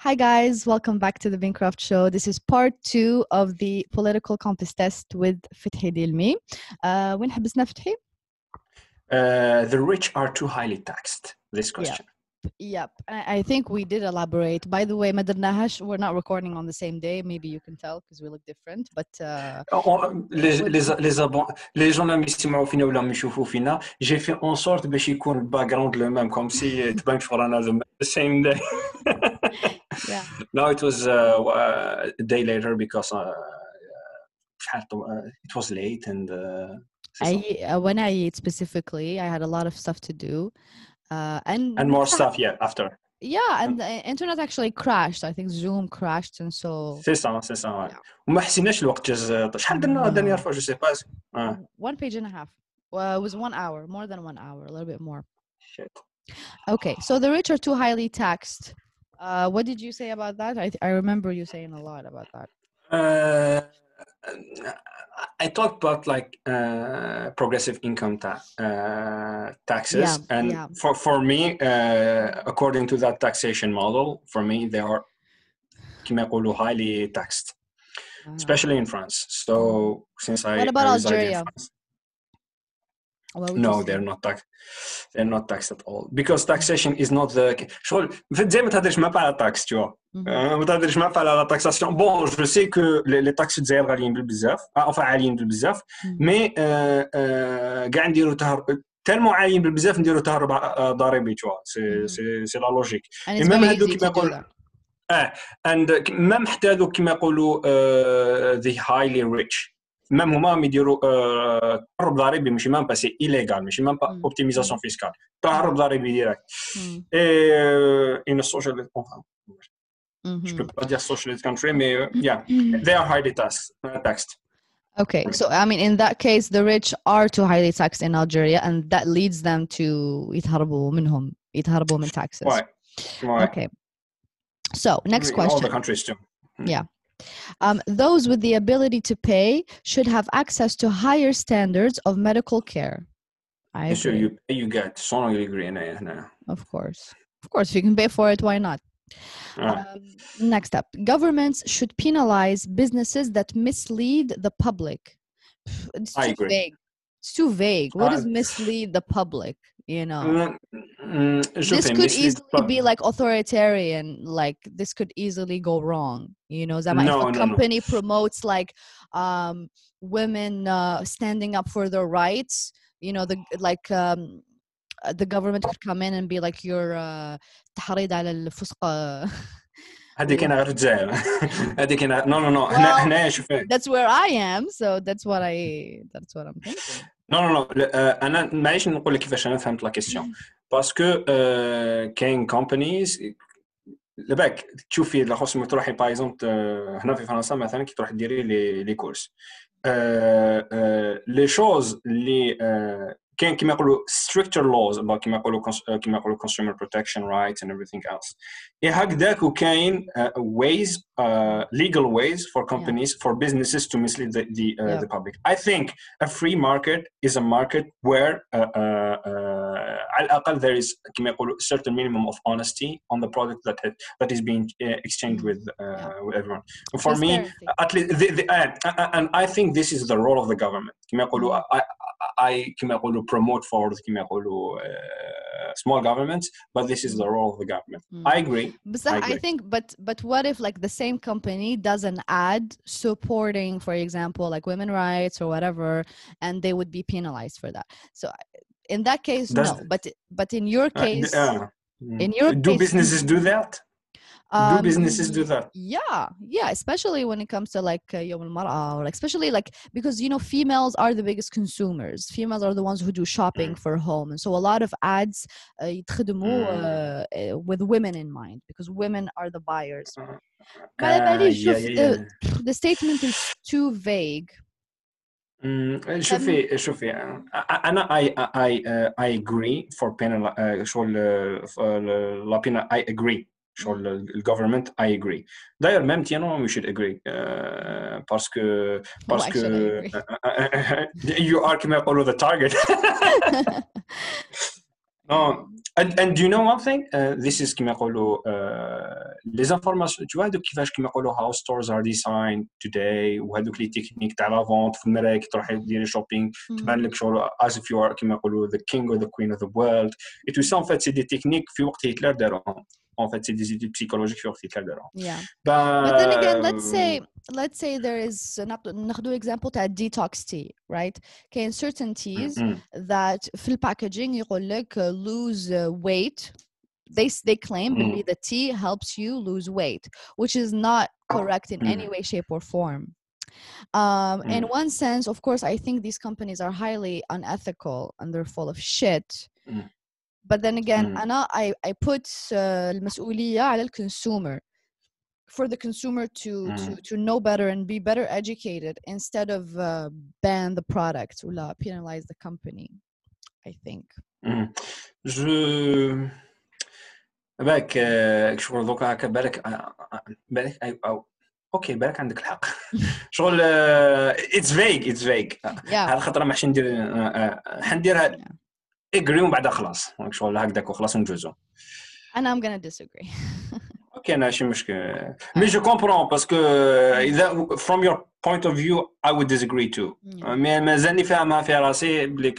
Hi guys, welcome back to the Bincraft Show. This is part two of the political compass test with Fethi Dilmi. Uh, وين حبسنا فتحي? Uh, the rich are too highly taxed. This question. Yep, I, I think we did elaborate. By the way, Nahash, we're not recording on the same day. Maybe you can tell because we look different. But uh, On- les les les abon- les gens اللي يسمعوا فينا ولا يشوفوا فينا j'ai fait en sorte باش يكون الباك جراوند le même comme si تبان في رانا the same day yeah, no it was uh, a day later because uh, شحال طو- uh, it was late and uh, c'est ça. I uh, when I ate specifically, I had a lot of stuff to do, uh, and and more stuff yeah after Yeah, and the internet actually crashed. I think Zoom crashed, and so c'est ça c'est ça ouais. Yeah. وما حسيناش الوقت جاز شحال درنا No. dernière fois je sais pas Ah, one page and a half. Well, it was one hour, more than one hour, a little bit more. shit. Okay, so the rich are too highly taxed. Uh, what did you say about that? I, I remember you saying a lot about that. Uh, I talked about like uh, progressive income ta- uh, taxes, yeah, and yeah. for for me, uh, according to that taxation model, for me they are highly taxed, especially in France. So since I what about Algeria? France, you no, they're not taxed. They're not taxed at all because taxation is not the شغل في زي ما تهدرش ما على tax tu vois. ما تهدرش ما على la taxation. Bon, je sais que les, les taxes الجزائر غاليين بالبزاف، enfin عاليين بالبزاف، Mhm. آه، كاع نديروا تهرب تالمو عاليين بالبزاف نديروا تهرب ضريبي tu vois. سي لا لوجيك. And même very هادو easy كيما يقول-. آه اند ميم حتى هذوك كيما يقولوا ذي هايلي ريتش ميم هما راهم يديروا آه، تهرب ضريبي ماشي مام با سي ايليغال ماشي مام با مم. اوبتيميزاسيون فيسكال تهرب ضريبي ديريكت Mm, et in a socialist enfin, mhm. je peux pas dire socialist country mais euh, yeah Mhm. they are highly taxed uh, taxed Okay, so I mean, in that case, the rich are too highly taxed in Algeria, and that leads them to يتهربوا منهم يتهربوا من taxes. ouais ouais Okay. So next all the question. countries too Um, those with the ability to pay should have access to higher standards of medical care. I bien sûr agree, you pay you get sans agree هنايا هنا of course. Of course, if you can pay for it, why not? آه. Um, next up, governments should penalize businesses that mislead the public. Pff, It's I too agree. vague. It's too vague. What does Uh, mislead the public? You know, Mm, mm, this شوفي could mislead easily pub- be like authoritarian. Like this could easily go wrong. You know, Zama, No, if no, a no. company promotes like um, women uh, standing up for their rights, you know, the like. Um, uh, the government could come in and be like you're uh, تحريض على الفسق هذيك انا غير الجزائر هذيك انا نو نو نو هنا Well- هنايا شوفي that's where I am so that's what I that's what I'm thinking نو نو نو انا معليش نقول لك كيفاش انا فهمت لا كيسيون باسكو كاين كومبانيز لباك تشوفي لا خص تروحي باغ اكزومبل هنا في فرنسا مثلا كي تروحي ديري لي لي كورس لي شوز اللي آه، كاين كيما يقولوا stricter laws about كيما يقولوا cons- آه، كيما يقولوا consumer protection rights and everything else اي هكذاك وكاين آه، ways آه، legal ways for companies for businesses to mislead the the, uh, Yeah. the public I think a free market is a market where uh, uh, uh, على الأقل there is كما يقولوا certain minimum of honesty on the product that it, that is being uh, exchanged Mm. with uh, Yeah. with everyone. For me, Transparency. at least the, the, and, and I think this is the role of the government. كما يقولوا Mm. I, I, Kimekulu, promote for, Kimekulu uh, small governments, but this is the role of the government. Mm. I, agree. But I agree. I think, but but what if like the same company does an ad supporting, for example, like women rights or whatever, and they would be penalized for that. So in that case, That's, no. But but in your uh, case, uh, mm. in your do case, businesses do that? do um, businesses do that? yeah yeah especially when it comes to like uh, يوم المرأة or like especially like because you know females are the biggest consumers females are the ones who do shopping Mm. for home and so a lot of ads uh, يتخدموا Mm. uh, uh, with women in mind because women are the buyers Uh, ما بالي yeah, شوف yeah, the, yeah. the statement is too vague مم، شوفي شوفي انا اي اي اي اجري فور بين شغل لا بينا اي اجري شغل الجفرمنت اي اجري داير ميم تيانو وي شود اجري باسكو باسكو should I يو ار كما يقولوا ذا تارجت Oh, and, and do you know one thing? Uh, this is كما يقولوا uh, les informations tu vois هذوك كيفاش كما يقولوا how stores are designed today وهذوك لي تكنيك تاع لا فونت في المراكز تروحي ديري شوبينغ تبان لك شغل as if you are كما يقولوا the king or the queen of the world et tout ça en fait c'est des techniques في وقت هتلر داروهم en fait c'est des études psychologiques في وقت هتلر داروهم Yeah. ben, But then again, let's say let's say there is ناخدو ناخدو example تاع detox tea, right? كاين certain teas Mm, that في الباكجينج يقول لك uh, lose uh, weight. They s- they claim باللي the tea helps you lose weight, which is not correct in any Mm. way, shape, or form. Um, in Mm. one sense, of course, I think these companies are highly unethical and they're full of shit. Mm. But then again, Mm. أنا I I put uh, المسؤولية على الconsumer for the consumer to to Mm. to know better and be better educated instead of uh, ban the product or penalize the company. I think. mm. je بالك آه، شغل دوكا هكا بالك آه، آه، بالك أي- أو اوكي بالك عندك الحق شغل اتس فيك اتس فيك Yeah. على خاطر ما حش ندير آه، آه، حنديرها اجري ومن بعد خلاص شغل هكذاك وخلاص ندوزو And I'm gonna disagree. اوكي انا ماشي مشكل مي جو كومبرون باسكو اذا from your point of view I would disagree too Yeah. مي مازالني فاهمها في راسي بليك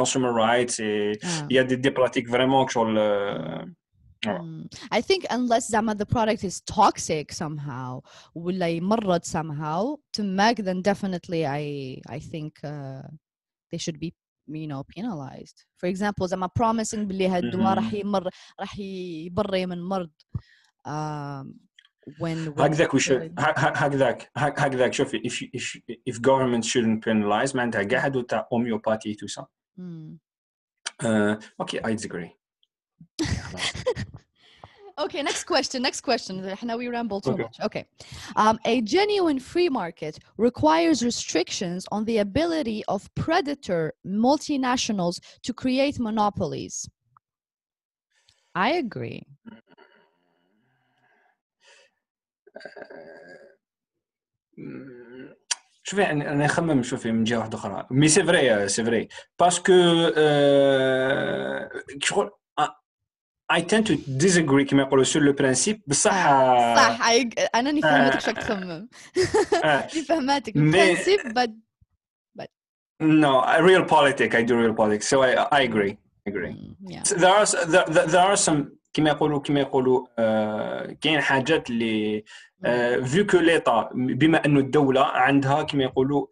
consumer rights et Ah. il y a des, des pratiques vraiment شغل آه، Mm. I think unless Zama the product is toxic somehow, ولا يمرض somehow to Meg, then definitely I I think uh, they should be you know penalized. For example, Zama promising بلي هالدواء راح Mhm. يمر راح يبري من مرض. Um, when, when هكذاك we should actually- ه- ه- هكذاك ه- هكذاك شوفي if you- if if government shouldn't penalize معناتها كاع هادو تاع homeopathy تو سا Mm. اوكي I disagree Okay, next question. Next question. Now we ramble too Okay. much. Okay. Um, a genuine free market requires restrictions on the ability of predator multinationals to create monopolies. I agree. مم. شوفي انا أنا نخمم شوفي من جهه واحده اخرى مي سي فري سي فري باسكو شغل اي تند تو ديزاجري كما يقولوا سور لو برانسيب بصح آه صح أنا اللي فهمتك شو تخمم آه، آه، اللي فهماتك. برانسيب بد بد نو ريال بوليتيك اي دو ريال بوليتيك سو اي اي اجري اجري ذير ار there are some كما يقولوا كما يقولوا آه، كاين حاجات اللي فيو كو ليتا بما انه الدولة عندها كما يقولوا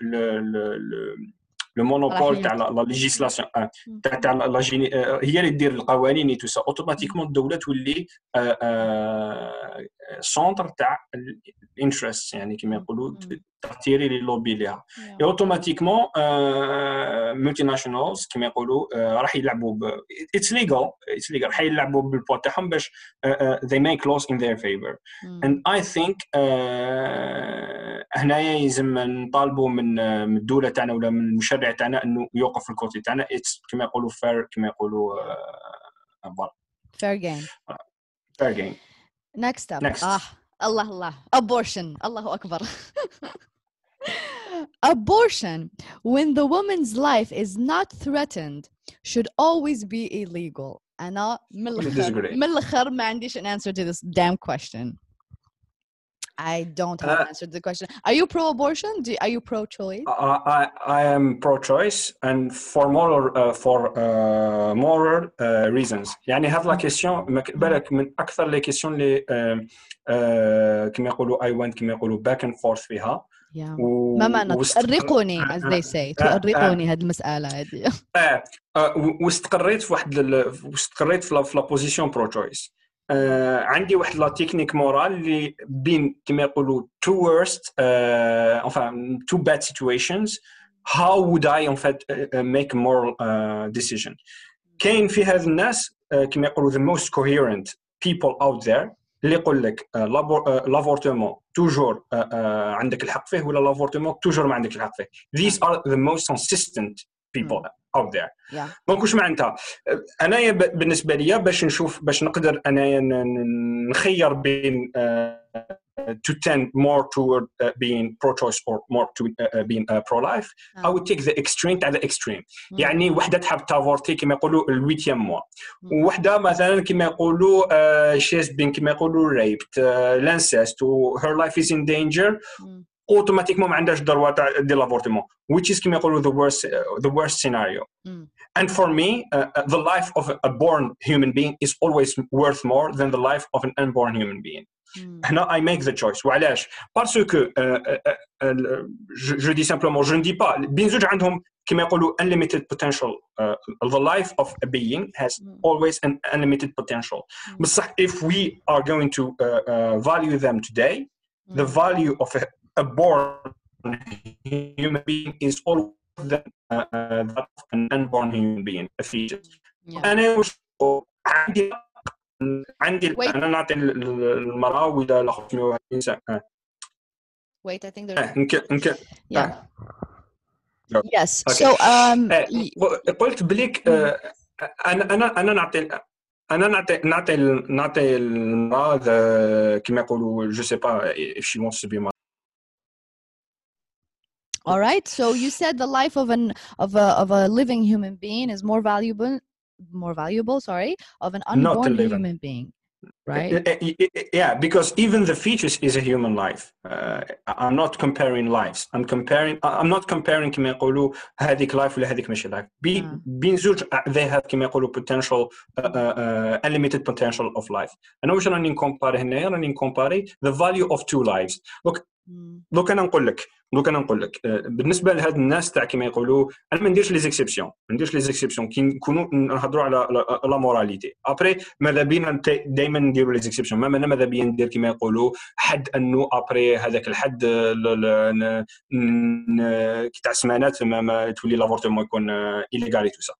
لو مونوبول تاع لا ليجيسلاسيون تاع تاع لا هي اللي دير القوانين تو سا اوتوماتيكمون الدولة تولي سونتر تاع الانترست يعني كما يقولوا مم. تطيري لي لوبي ليها. اوتوماتيكمون ملتي ناشونالز كما يقولوا آه، راح يلعبوا اتس ليغال اتس ليغال راح يلعبوا بالبوا تاعهم باش آه، آه، they make laws in their favor and I think آه، هنايا يلزم نطالبوا من آه، الدولة تاعنا ولا من المشرع تاعنا إنه يوقف الكوتي تاعنا اتس كما يقولوا fair كما يقولوا آه، Fair game. fair game Next up. Next. Ah, Allah Allah. Abortion. Allahu Akbar. Abortion, when the woman's life is not threatened, should always be illegal. أنا من الآخر disagree. من الآخر ما عنديش an answer to this damn question. I don't have an Uh, answer to the question. Are you pro-abortion? Do, are you pro-choice? I, I, I am pro-choice and for moral uh, for uh, moral uh, reasons يعني هذه لا كيسيون بالك من اكثر لي كيسيون اللي uh, uh, كما يقولوا I went كما يقولوا back and forth فيها Yeah. و ما معنى واستقر- تؤرقوني as they say آه، آه. تؤرقوني هذه المسألة هذه آه، آه، واستقريت في واحد ال- واستقريت في لا- بوزيسيون برو تشويس عندي واحد لا تكنيك مورال اللي بين كما يقولوا two worst uh, enfin two bad situations. How would I en fait uh, uh, make a moral uh, decision كاين في هذا الناس uh, كما يقولوا the most coherent people out there. اللي يقول لك لافورتمون توجور عندك الحق فيه ولا لافورتمون توجور ما عندك الحق فيه. These are the most consistent people out there. دونك واش معناتها؟ انايا بالنسبة ليا باش نشوف باش نقدر انايا نخير بين آه، to tend more toward uh, being pro-choice or more to uh, being pro-life I would take the extreme تاع the extreme يعني وحده تحب تافورتي كما يقولوا الويتيام موا وحده مثلا كما يقولوا she's been كما يقولوا raped l'incest her life is in danger اوتوماتيكمون ما عندهاش الدروا تاع دير لافورتمون which is كما يقولوا the worst uh, the worst scenario mm. and for me uh, the life of a born human being is always worth more than the life of an unborn human being mm. هنا I make the choice وعلاش parce que uh, uh, uh, je, je dis simplement je ne dis pas بين زوج عندهم كما يقولوا unlimited potential uh, the life of a being has mm. always an unlimited potential mm. بصح if we are going to uh, uh, value them today the value of a a born human being is all than uh, that of an unborn human being, a fetus. أنا مش عندي عندي أنا نعطي المرأة ولا ل 520 سنة. Wait, I think there's. يمكن يمكن. Yeah. Yes. Okay. So um. قلت بليك أنا أنا أنا نعطي انا نعطي نعطي نعطي المراه كما يقولوا جو سي با if she wants to be my all right so you said the life of an of a of a living human being is more valuable more valuable sorry of an unborn human being right yeah because even the fetus is a human life uh, i'm not comparing lives i'm comparing i'm not comparing كما يقولوا هذيك life ولا هذيك ماشي life بين زوج they have كما يقولوا potential uh, uh, unlimited potential of life انا واش راني نكومباري هنايا راني نكومباري the value of two lives look دوك أنا نقول لك دوك أنا نقول لك بالنسبة لهاد الناس تاع كيما يقولوا أنا ما نديرش لي زيكسيبسيون ما نديرش لي زيكسيبسيون كي نكونوا نهضروا على لا موراليتي ابري ماذا بينا دائما نديروا لي زيكسيبسيون ما أنا ماذا بيا ندير كيما يقولوا حد أنه ابري هذاك الحد كي تاع سمانات ما تولي لافورتمون يكون ايليغال تو سا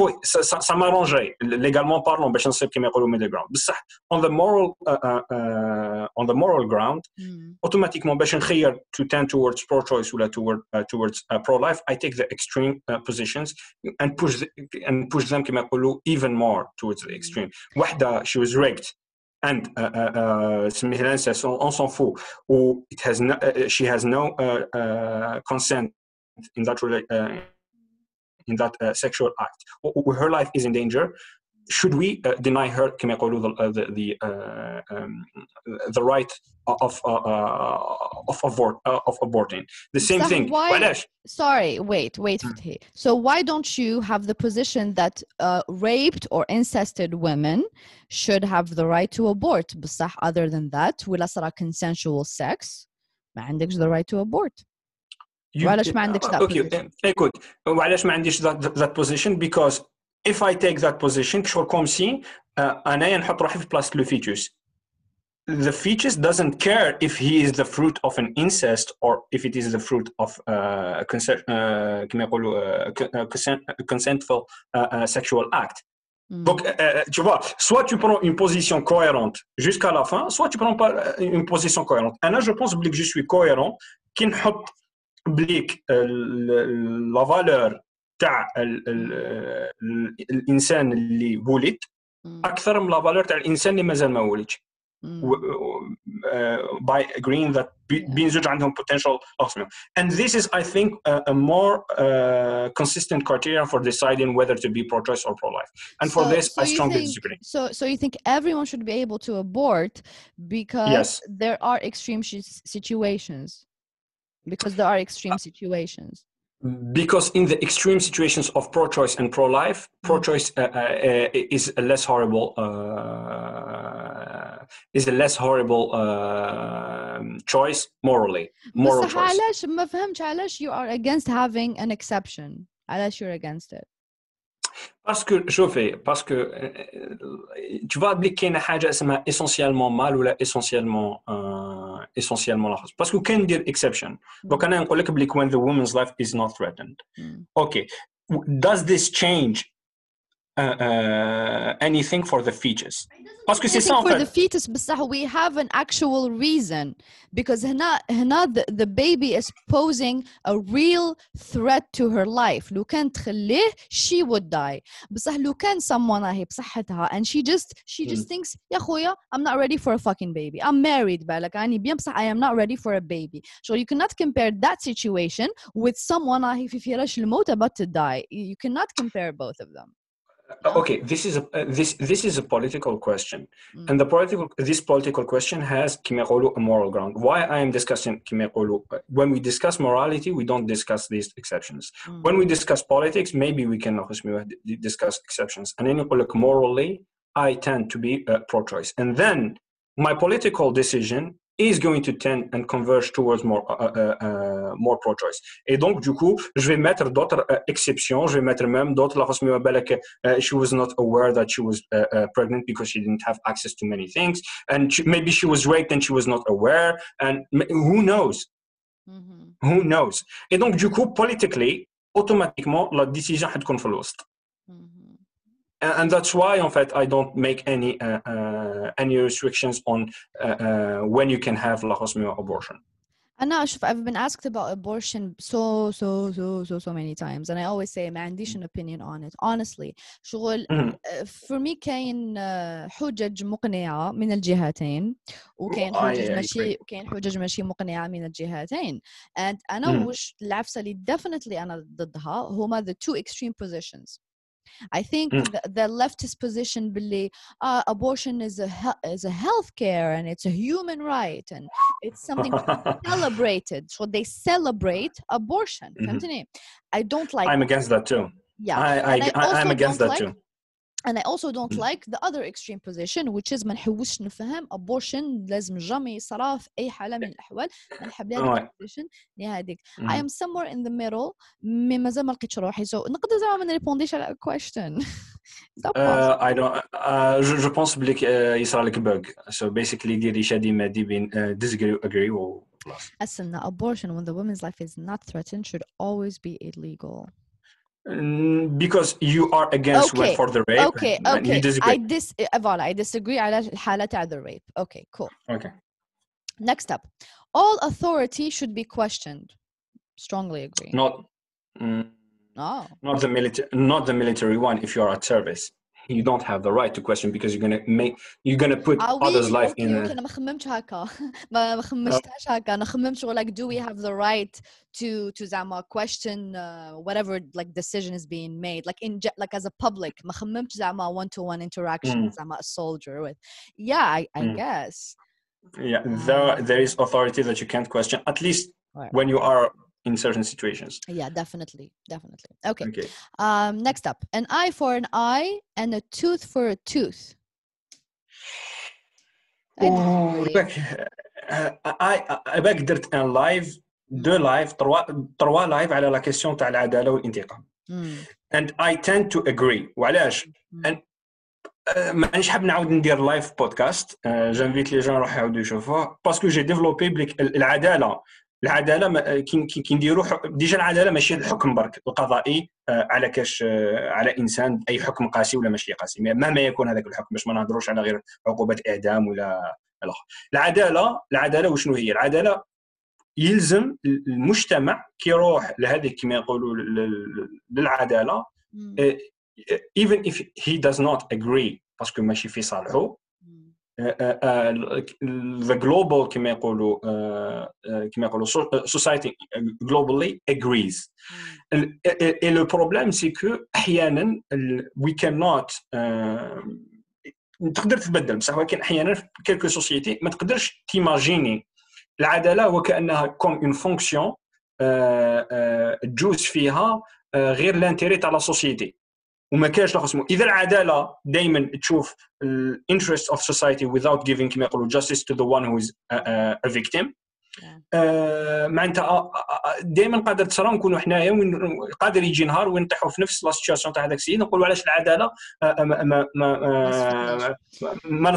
وي سا مارونجي ليغالمون بارلون باش نصيب كيما يقولوا ميدل جراوند بصح اون ذا مورال اون ذا مورال جراوند اوتوماتيكمون باش نخير تو تان towards pro-choice or toward, uh, towards uh, pro-life, I take the extreme uh, positions and push the, and push them كما يقولوا even more towards the extreme. واحدة she was raped and سميتها الانسس on s'en fout or it has no, she has no consent in that in that sexual act or her life is in danger should we uh, deny her كما يقولوا the uh, the the, uh, um, the right of uh, uh, of abort uh, of aborting the same so thing why, sorry wait wait mm. so why don't you have the position that raped or incested women should have the right to abort بصح other than that ولا صار consensual sex ما عندكش the right to abort وعلاش ما عندكش that okay écoute وعلاش ما عنديش that, that position because if I take that position شغل كوم سي انايا نحط روحي في بلاصه لو فيتوس the fetus doesn't care if he is the fruit of an incest or if it is the fruit of uh, consent, uh, كما يقولوا uh, consent, consentful uh, sexual act. Mm. Donc, tu vois, soit tu prends une position cohérente jusqu'à la fin, soit tu prends pas une position cohérente. Et là, je pense que je suis cohérent, qui نحط بليك la valeur تاع الانسان اللي ولد اكثر من لا فالور تاع الانسان اللي مازال ما ولدش by agreeing that بين زوج عندهم potential offspring and this is I think a, a more uh, consistent criterion for deciding whether to be pro-choice or pro-life and so, for this so I strongly think, disagree so so you think everyone should be able to abort because yes. there are extreme situations because there are extreme uh, situations because in the extreme situations of pro-choice and pro-life, mm. pro-choice uh, uh, is a less horrible uh, is a less horrible uh, choice morally. Moral choice. علاش ما فهمتش علاش you are against having an exception علاش you're against it باسكو شوفي باسكو tu vois بلي كاينه حاجه اسمها اسونسيالمون مال ولا اسونسيالمون اسونسيالمون لا باسكو كان ندير اكسبشن دونك انا نقول لك بلي when the woman's life is not threatened okay does this change uh, uh, anything for the fetus parce que c'est ça en for the fait fetus بصح we have an actual reason because هنا هنا the, the baby is posing a real threat to her life لو كان تخليه she would die بصح لو كان someone راهي بصحتها and she just she just thinks يا خويا I'm not ready for a fucking baby I'm married بالك راني بيان بصح I am not ready for a baby so you cannot compare that situation with someone راهي في فراش الموت about to die you cannot compare both of them Uh, Uh, okay this is a uh, this this is a political question. Mm. and the political this political question has kimekolu a moral ground. Why i am discussing kimekolu uh, when we discuss morality we don't discuss these exceptions. Mm. when we discuss politics maybe we can discuss exceptions. And any like morally i tend to be uh, pro-choice. And then my political decision is going to tend and converge towards more, uh, uh, uh, more pro-choice. Et donc, du coup, je vais mettre d'autres uh, exceptions. Je vais mettre même d'autres. La Hosmi Mabelek, euh, she was not aware that she was uh, uh, pregnant because she didn't have access to many things. And she, maybe she was raped and she was not aware. And who knows? Mm -hmm. Who knows? Et donc, du coup, politically, automatiquement, la décision had confluenced and and that's why in fact I don't make any uh, uh, any restrictions on uh, uh, when you can have la خاص ما abortion أنا شوف I've been asked about abortion so so so so so many times and I always say ما عنديش an opinion on it honestly شغل Mhm. uh, for me كاين uh, حجج مقنعة من الجهتين وكاين I حجج agree. ماشي وكاين حجج ماشي مقنعة من الجهتين and أنا Mhm. وش العفسة اللي definitely أنا ضدها هما the two extreme positions I think mm. the, the, leftist position believe uh, abortion is a is a health care and it's a human right and it's something celebrated. So they celebrate abortion. Mm -hmm. Continue. I don't like. I'm against that too. Yeah, I, I, I, I am against that like, too and I also don't Mm. like the other extreme position which is ما نحوش نفهم abortion لازم جامي يصرا في أي حالة من الأحوال ما نحب هذيك Ouais. position اللي هذيك I Mhm. am somewhere in the middle مي مازال ما لقيتش روحي so نقدر زعما ما نريبونديش على question Is that possible? Uh, I don't. Uh, je, je pense بلي uh, يصرى لك bug. So basically ديري شادي مادي بين uh, disagree agree و خلاص. Listen, abortion when the woman's life is not threatened should always be illegal. Mm, Because you are against Okay, when for the rape. Okay, and you okay. disagree. I dis uh, voilà, I disagree على الحالة تاع the rape. Okay, cool. Okay. Next up. All authority should be questioned. Strongly agree. Not. Mm, Oh. not the military not the military one if you are at service you don't have the right to question because you're gonna make you're gonna put Ah, oui, others life okay, in okay. a, أنا ما خممتش هكا ما ما خممتهاش هكا أنا خممت شغل like do we have the right to to زعما question uh, whatever like decision is being made like in ge- like as a public ما خممتش زعما one to one interaction Mm. زعما a soldier with yeah I, I Mm. guess yeah there Ah. there is authority that you can't question at least Right. when you are in certain situations yeah definitely definitely okay okay um next up an eye for an eye and a tooth for a tooth Ouh, باك I باك درت ان لايف دو لايف تروا تروا لايف على لا كيسيون تاع العداله والانتقام Mm, and I tend to agree وعلاش mm. And آه، مانيش حاب نعاود ندير لايف بودكاست جانفيت لي جون يروحوا يعاودوا يشوفوه باسكو جي ديفلوبي بليك العداله العدالة كي نديروا ديجا العدالة ماشي الحكم برك. القضائي آه، على كاش آه، على إنسان أي حكم قاسي ولا ماشي قاسي. مهما يكون هذاك الحكم باش ما نهضروش على غير عقوبه إعدام ولا الآخر. العدالة العدالة وشنو هي؟ العدالة يلزم المجتمع كي يروح لهذه كما يقولوا لل- للعدالة آه، even if he does not agree باسكو ماشي في صالحه آه، آه، آه، ذا جلوبال كما يقولوا كما يقولوا سوسايتي جلوبالي اجريز اي لو بروبليم سي كو أحيانا وي كان تقدر تتبدل بصح؟ ولكن أحيانا في كيلكو سوسيتي ما تقدرش تيماجيني. العدالة وكأنها كوم اون فونكسيون تجوز فيها غير لانتيري تاع لا سوسيتي وما كاينش لا اسمه إذا العدالة دائما تشوف الانترست اوف سوسايتي without giving كما يقولوا justice to the one who is a, a, a victim. Yeah. آه، معناتها دائما قادر تصرا نكونوا حنايا قادر يجي نهار وين نطيحوا في نفس لا سيتياسيون تاع هذاك السيد نقولوا علاش العدالة آه، ما ما ما, ما آه،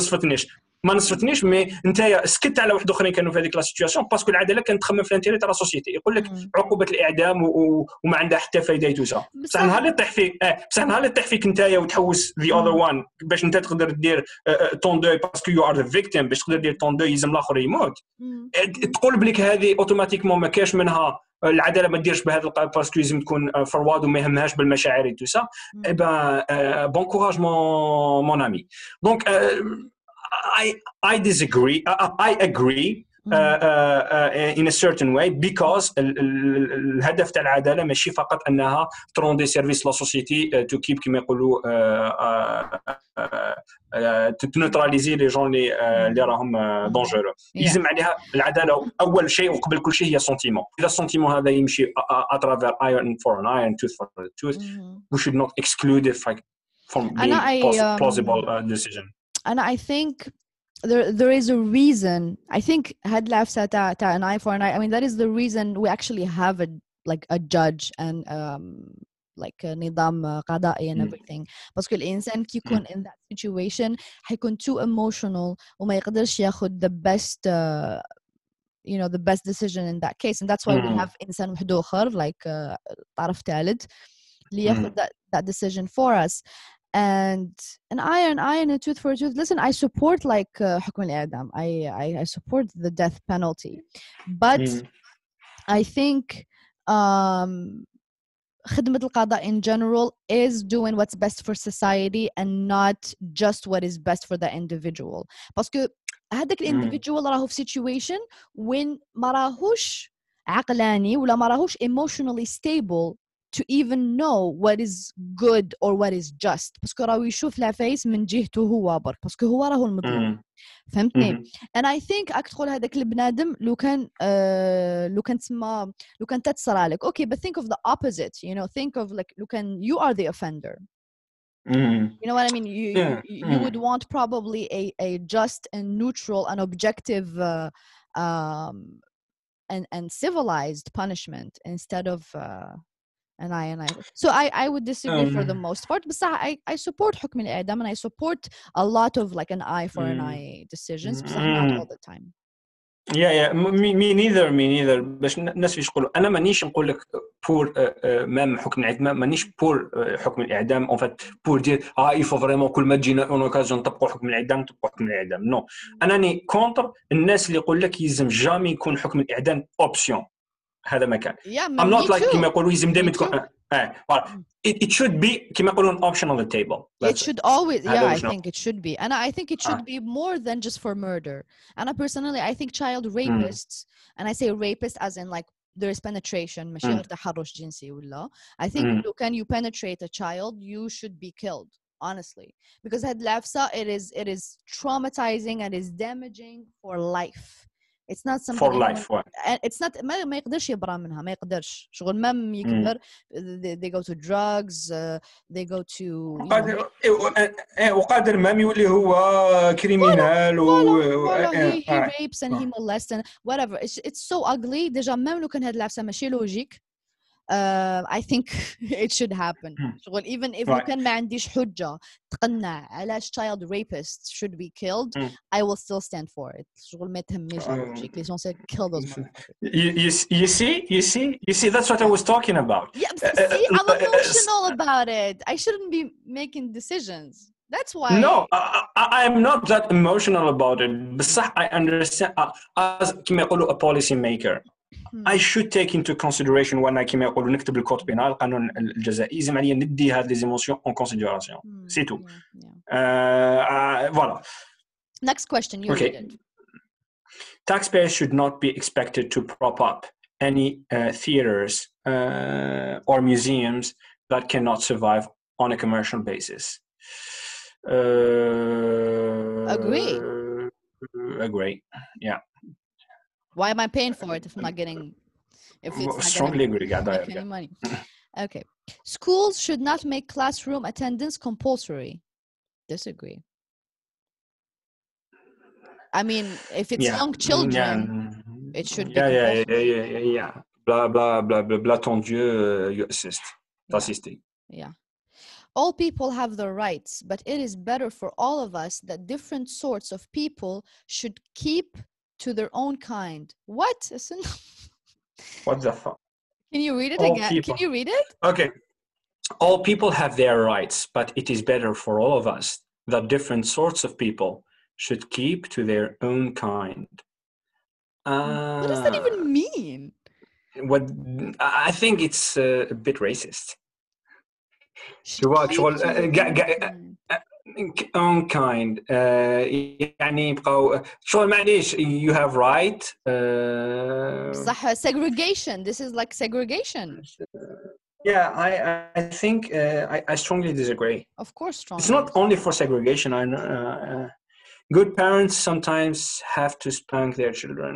ما نصفتنيش مي انت سكت على واحد أخرين كانوا في هذيك لا سيتياسيون باسكو العدالة كانت تخمم في الانتيري تاع لا سوسيتي يقول لك عقوبة الإعدام وما عندها حتى فايدة يتوسا بصح نهار اللي طيح فيك آه بصح نهار اللي طيح فيك انت وتحوس ذا اذر وان باش انت تقدر دير طون دو باسكو يو ار ذا فيكتيم باش تقدر دير طون دو يلزم الآخر يموت. تقول بليك هذه اوتوماتيكمون ما كاش منها العدالة ما ديرش بهذا باسكو لازم تكون فرواد وما يهمهاش بالمشاعر تو سا اي بون كوراج مون مون امي دونك I I disagree. I, I agree uh, uh, uh, in a certain way because الهدف تاع العدالة ماشي فقط أنها تروندي سيرفيس لا سوسيتي تو كيب كما يقولوا تنوتراليزي لي جون اللي اللي راهم دونجورو يلزم عليها العدالة أول شيء وقبل كل شيء هي سونتيمون إذا السونتيمون هذا يمشي اترافير ايرون فور ان ايرون توث فور توث we should not exclude it from being plausible decision. and I think there there is a reason I think had لعفسة تاع تاع an eye for an eye I mean that is the reason we actually have a like a judge and um like نظام قضائي and everything باسكو الانسان كي يكون in that situation حيكون too emotional وما يقدرش ياخذ the best uh, you know the best decision in that case and that's why we have انسان واحد اخر like uh, طرف ثالث اللي ياخذ that, that decision for us and an eye an eye and a tooth for a tooth listen i support like uh, حكم الإعدام I, I I support the death penalty but mm. I think um خدمة القضاء in general is doing what's best for society and not just what is best for the individual باسكو هذاك الانديفيدوال راهو في situation when ما راهوش عقلاني ولا ما راهوش emotionally stable to even know what is good or what is just باسكو راهو يشوف العفايس من جهته هو برك باسكو هو راهو المظلوم فهمتني and I think راك تقول هذاك البنادم لو كان uh, لو كان تسمى لو كان تتصرى لك اوكي okay, but think of the opposite you know think of like لو كان you are the offender Mm. You know what I mean? You Yeah. you, you Mm. would want probably a, a just and neutral and objective uh, um, and and civilized punishment instead of uh, an eye and eye. So I I would disagree for the Um. most part. But I I support حكم الإعدام and I support a lot of like an eye for an Mm. eye decisions but not Mm. all the time. يا يا مي نيذر مي نيذر باش الناس إيش يقولوا أنا مانيش نقول لك بور مام حكم الاعدام مانيش بور حكم الاعدام اون فات بور دير آه يفو فريمون كل ما تجينا اون اوكازيون نطبقوا حكم الاعدام نطبقوا حكم الاعدام نو انني كونتر الناس اللي يقول لك يلزم جامي يكون حكم الاعدام اوبسيون هذا ما كان Yeah, I'm me not like too. كما يقولوا يلزم دائما Me تكون too. اه اه voilà. it, it should be كما يقولون option on the table It That's it. should always, هذا yeah, I وجهة think it should be. And I think it should Ah. be more than just for murder. And I personally, I think child rapists, and I say rapist as in like there is penetration, ماشي Mm. غير تحرش جنسي ولا. I think Mm. look, can you penetrate a child, you should be killed, honestly. Because had lafsa, it is it is traumatizing and is damaging for life. Anyone- life ouais. and it's not ما, يقدرش يبرى منها ما يقدرش شغل ما يكبر they, go to drugs uh, they go to وقادر إيه، وقادر مام يولي هو كريمينال و he, إيه، آه. rapes and he molests and whatever. It's, it's so ugly. ديجا ميم لو كان هاد العفسة ماشي لوجيك uh, I think it should happen. Hmm. شغل even if لو Right. كان ما عنديش حجة تقنع علاش child rapists should be killed, Hmm. I will still stand for it. شغل ما تهمنيش Um, اللوجيك. L'essentiel kill those motherfuckers. you, you, you see you see you see that's what I was talking about Yeah, but Uh, uh, see, I'm uh, uh, emotional about it. I shouldn't be making decisions. That's why. No, I, I, I'm not that emotional about it. بصح I understand uh, as كما يقولوا a policy maker. Hmm. I should take into consideration وانا كما يقولوا نكتب الكود بينال القانون الجزائي يلزم عليا ندي هاد لي زيموسيون اون كونسيديراسيون Hmm, c'est tout. yeah, yeah. فوالا Next question. You Okay. read it. taxpayers should not be expected to prop up any uh, theaters uh, or museums that cannot survive on a commercial basis. Uh, Agree. Agree. Why am I paying for it if I'm not getting? If it's well, not strongly agree. Yeah, money. okay. Schools should not make classroom attendance compulsory. Disagree. I mean, if it's yeah. young mm, children, yeah. it should yeah, yeah, yeah, yeah, yeah, yeah. Blah blah blah blah blah. Ton Dieu, uh, you assist. Yeah. Assisting. Yeah. All people have their rights, but it is better for all of us that different sorts of people should keep to their own kind. What? what the fuck? Can you read it all again? People. Can you read it? Okay. All people have their rights, but it is better for all of us that different sorts of people should keep to their own kind. Uh, what does that even ah. mean? What I think it's uh, a bit racist. Tu vois, actual, own kind يعني يبقاو شغل معليش you have right صح segregation this is like segregation yeah I I think uh, I, I strongly disagree of course strongly it's not only for segregation I know uh, good parents sometimes have to spank their children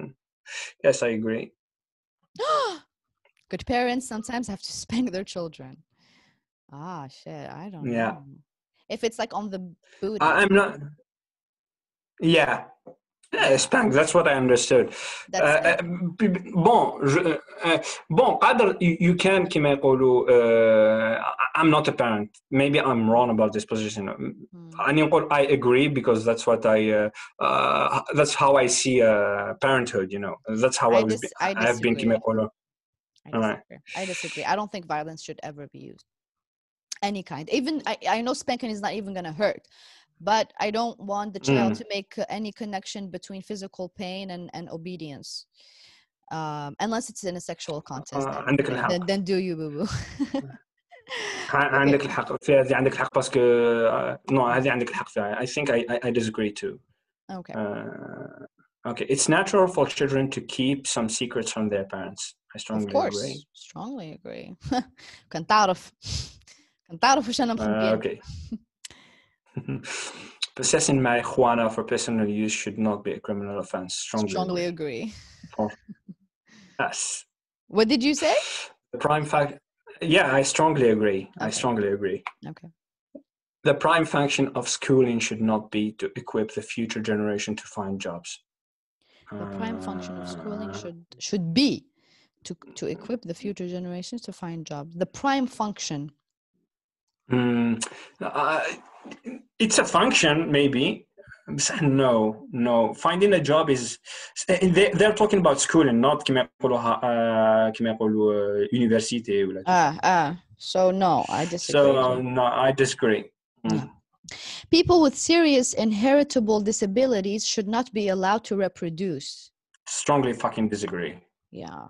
yes I agree Good parents sometimes have to spank their children. Ah, shit. I don't yeah. know. If it's like on the boot. I'm not. Yeah. Yeah, spank, that's what I understood. Uh, bon, je, uh, bon, قادر you, you can كما يقولوا uh, I'm not a parent. Maybe I'm wrong about this position. Hmm. I agree because that's what I uh, uh, that's how I see uh, parenthood, you know. That's how I, I was I, I have been كما يقولوا I disagree. Right. I disagree. I don't think violence should ever be used. Any kind. Even I, I know spanking is not even gonna hurt, but I don't want the child mm. to make any connection between physical pain and, and obedience. Um, unless it's in a sexual context. Uh, then, then, then do you boo boo. عندك الحق في هذه عندك الحق باسكو نو هذه عندك الحق فيها I think I, I, I disagree too. Okay. Uh, okay, it's natural for children to keep some secrets from their parents. I strongly of course. agree. Strongly agree. كان تعرف كان تعرف وش أنا uh, Okay. Possessing marijuana for personal use should not be a criminal offense. Strongly, strongly agree. agree. yes. What did you say? The prime fact. Yeah, I strongly agree. Okay. I strongly agree. Okay. The prime function of schooling should not be to equip the future generation to find jobs. The prime function of schooling uh, should should be to, to equip the future generations to find jobs the prime function mm, uh, it's a function maybe no no finding a job is they, they're talking about school and not كما يقولوا كما يقولوا university ولا ah ah so no i disagree so no i disagree mm. yeah. people with serious inheritable disabilities should not be allowed to reproduce strongly fucking disagree yeah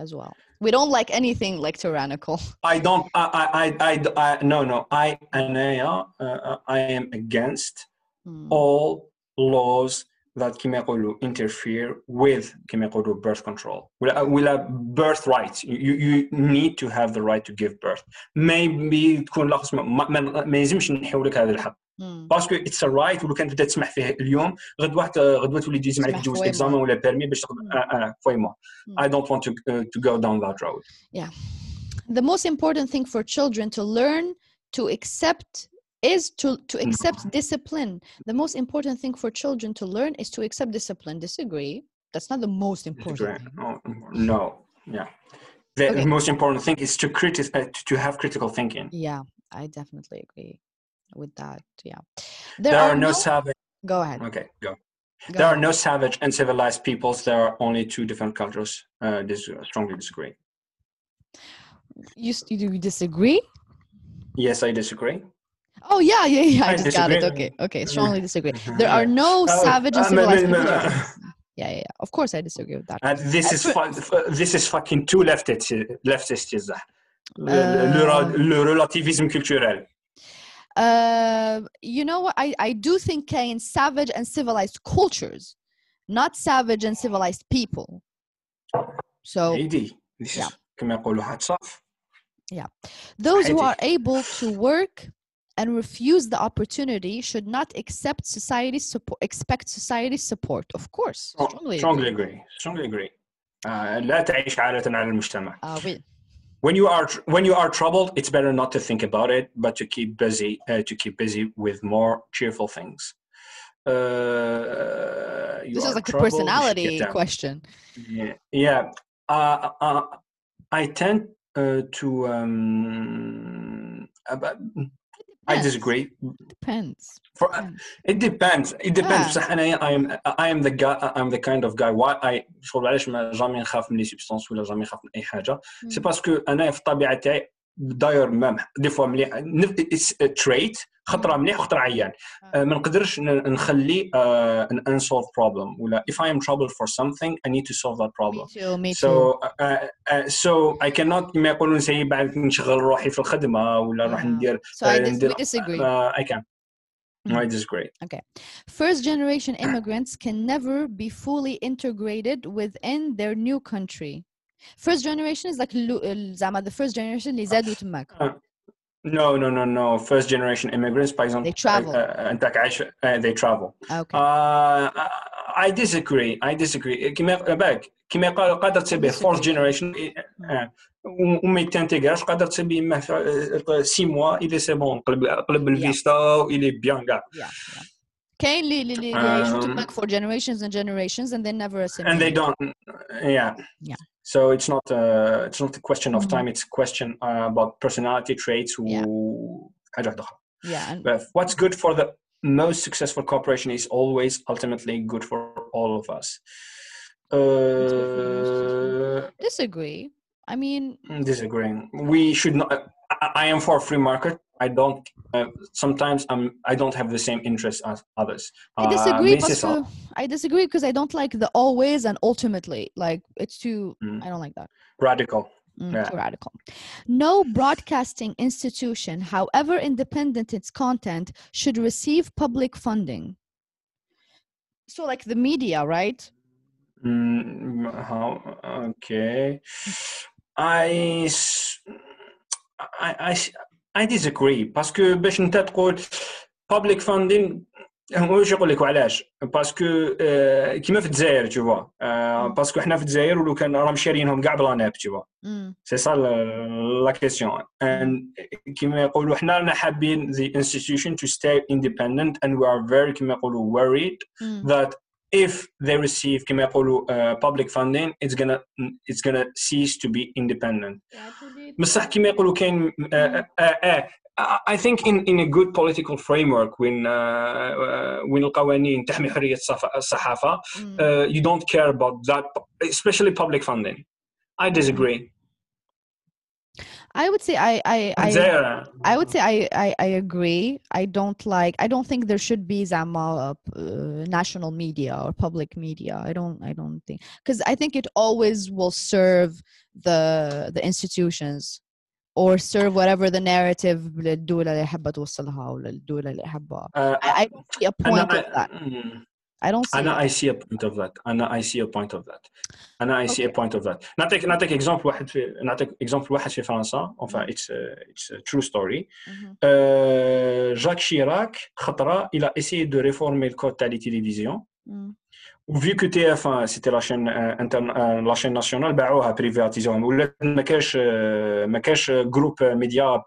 as well. We don't like anything like tyrannical. I don't. I. I. I. I no. No. I. Anaya. Uh, I am against mm. all laws that كما يقولوا interfere with كما يقولوا birth control ولا birth rights you, you need to have the right to give birth maybe تكون لا ما, ما يلزمش نحيو لك هذا الحق باسكو اتس رايت ولو كان تبدا تسمح فيه اليوم غدوه غدوه تولي تجي تسمح لك تجوز اكزامان ولا بيرمي باش تقدر فوي موا I don't want to uh, to go down that road yeah the most important thing for children to learn to accept is to to accept discipline the most important thing for children to learn is to accept discipline disagree that's not the most important no, no yeah the okay. most important thing is to critic uh, to have critical thinking yeah i definitely agree with that yeah there, there are, are, no, savage go ahead okay go, go there are no savage and civilized peoples there are only two different cultures uh, uh, strongly disagree you, you disagree yes i disagree Oh yeah, yeah, yeah. I, I just disagree. got it. Okay, okay. Strongly disagree. There are no uh, savage and civilized people. yeah, yeah, yeah. Of course, I disagree with that. Uh, this is fu- this is fucking too leftist, leftist, is that? Le, le, le relativisme culturel Uh, you know what? I, I do think Kane savage and civilized cultures, not savage and civilized people. So yeah. Yeah. Those who are able to work and refuse the opportunity should not accept society's support expect society's support of course strongly, strongly agree. agree strongly agree uh, لا تعيش عالة على المجتمع uh, oui when you are when you are troubled it's better not to think about it but to keep busy uh, to keep busy with more cheerful things. Uh, this is like troubled, a personality question. Yeah, yeah. Uh, uh, i tend uh, to um, Uh, I disagree. Depends. For, uh, Depends. it depends. It depends. آه. بصح أنا I am I am the guy I'm the kind of guy why I شغل علاش ما جامي نخاف من لي سبستانس ولا جامي نخاف من أي حاجة سي مم. باسكو أنا في الطبيعة تاعي داير مام دي فوا مليح اتس تريت خطره مليح وخطره عيان آه، ما نقدرش ن- نخلي آه، an unsolved problem ولا if I am trouble for something I need to solve that Me problem too, me too. so uh, uh, so I cannot كما يقولون سي بعد نشغل روحي في الخدمه ولا نروح Yeah. ندير So I uh, dis- we ندير disagree. uh, I can Mm. I disagree First generation immigrants can never be fully integrated within their new country. First generation is like اللو- ال- زعما the first generation اللي زادوا تماك. no no no no first generation immigrants by example They travel. انت عايش uh, they travel Okay. Uh, I disagree. I disagree. كما بالك كما قال قادر تصير به fourth disagree. generation آه، و- وما يتانتيغاش قادر تصير به ما في سي موا إلي سي بون قلب قلب الفيستا إلي بيان كاع yeah, yeah. كاين اللي اللي اللي يعيشوا Um, تماك for generations and generations and they never assimilate. and they don't yeah Yeah. so it's not a, it's not a question of mm-hmm. time it's a question uh, about personality traits who yeah. yeah. But what's good for the most successful corporation is always ultimately good for all of us uh, disagree i mean mm, disagreeing we should not I, I am for free market I don't. Uh, sometimes I'm. I don't have the same interests as others. I disagree. c'est ça. parce que- I disagree because I don't like the always and ultimately. Like it's too. Mm. I don't like that. Radical. Mm, Yeah. too radical. No broadcasting institution, however independent its content, should receive public funding. So, like the media, right? Mm, how? Okay. I. s- I. I. I disagree. Parce que باش انت تقول public funding هو واش يقول لك وعلاش باسكو آه، كيما في الجزائر آه، مم. باسكو حنا في الجزائر ولو كان راهم شاريينهم كاع بلا ناب Mm, سي سا لا كيسيون كيما يقولوا حنا رانا حابين the institution to stay independent and we are very كيما يقولوا worried that if they receive كما يقولوا uh, public funding it's gonna it's gonna cease to be independent بصح كما يقولوا كاين uh, uh, uh, I think in in a good political framework when uh, uh, when القوانين تحمي حرية الصف- الصحافة mm. uh, you don't care about that especially public funding I disagree I would say I I I, الجزائر I would say I, I I agree. I don't like. I don't think there should be Zama uh, national media or public media. I don't. I don't think because I think it always will serve the the institutions or serve whatever the narrative للدولة اللي حابة توصلها ولا الدولة اللي حابة. uh, I, I don't see a أنا point of that. mm. I don't see. انا it. اي سي ا بوينت اوف ذات انا اي سي ا بوينت اوف ذات انا اي سي ا Okay. بوينت اوف ذات نعطيك نعطيك اكزومبل واحد في نعطيك اكزومبل واحد في فرنسا Mm. enfin اتس اتس ترو ستوري Mhm. جاك شيراك خطره il a essayé de réformer le code تاع لي تيليفزيون Mm. vu que TF1 c'était la chaîne euh, interne euh, la chaîne nationale باعوها بريفاتيزيوها ولات ما كاش آه، ما كاش جروب ميديا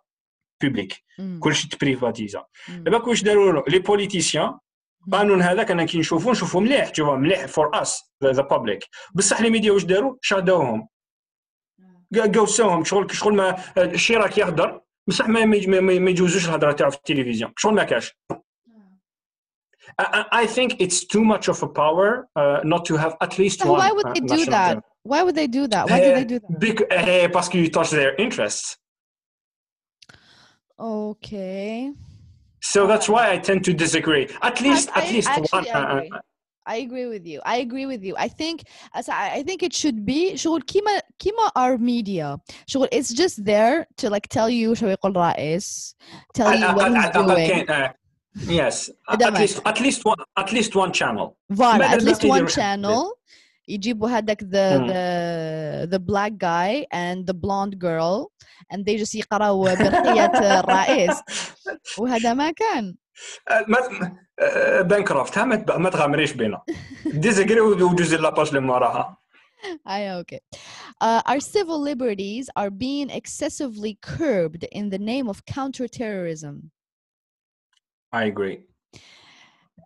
بوبليك Mm. كلشي تبريفاتيزا Mm. دابا واش داروا له لي بوليتيسيان القانون هذاك أنا كي نشوفو نشوفو مليح تشوفو مليح فور اس ذا بابليك بصح لي ميديا واش داروا شادوهم قوسوهم شغل شغل ما الشراك يهضر بصح ما ما يجوزوش الهضره تاعو في التلفزيون شغل ما كاش I, think it's too much of a power uh, not to have at least So one. why would uh, they do national that? channel. Why would they do that? Why do they do that? Bec- eh, parce que you touch their interests. Okay. So that's why I tend to disagree. At least, I- at least one. actually, I uh, uh, agree. I agree with you. I agree with you. I think as I, I think it should be شغل كيما كيما our media شغل it's just there to like tell you شو يقول رئيس tell على you what الأقل- he's على الأقل doing كاين- uh, Yes, at دمك. least at least one at least one channel. فوالا بدل at ما least تيجي one روح- channel يجيبوا هذاك the مم. the the black guy and the blonde girl and they just يقراو برقية الرئيس وهذا ما كان آه، ما آه، بانكرافت ها ما تب- ما تغامريش بينا ديزاغري وجوز لاباج اللي موراها I okay. Uh, our civil liberties are being excessively curbed in the name of counterterrorism. I agree.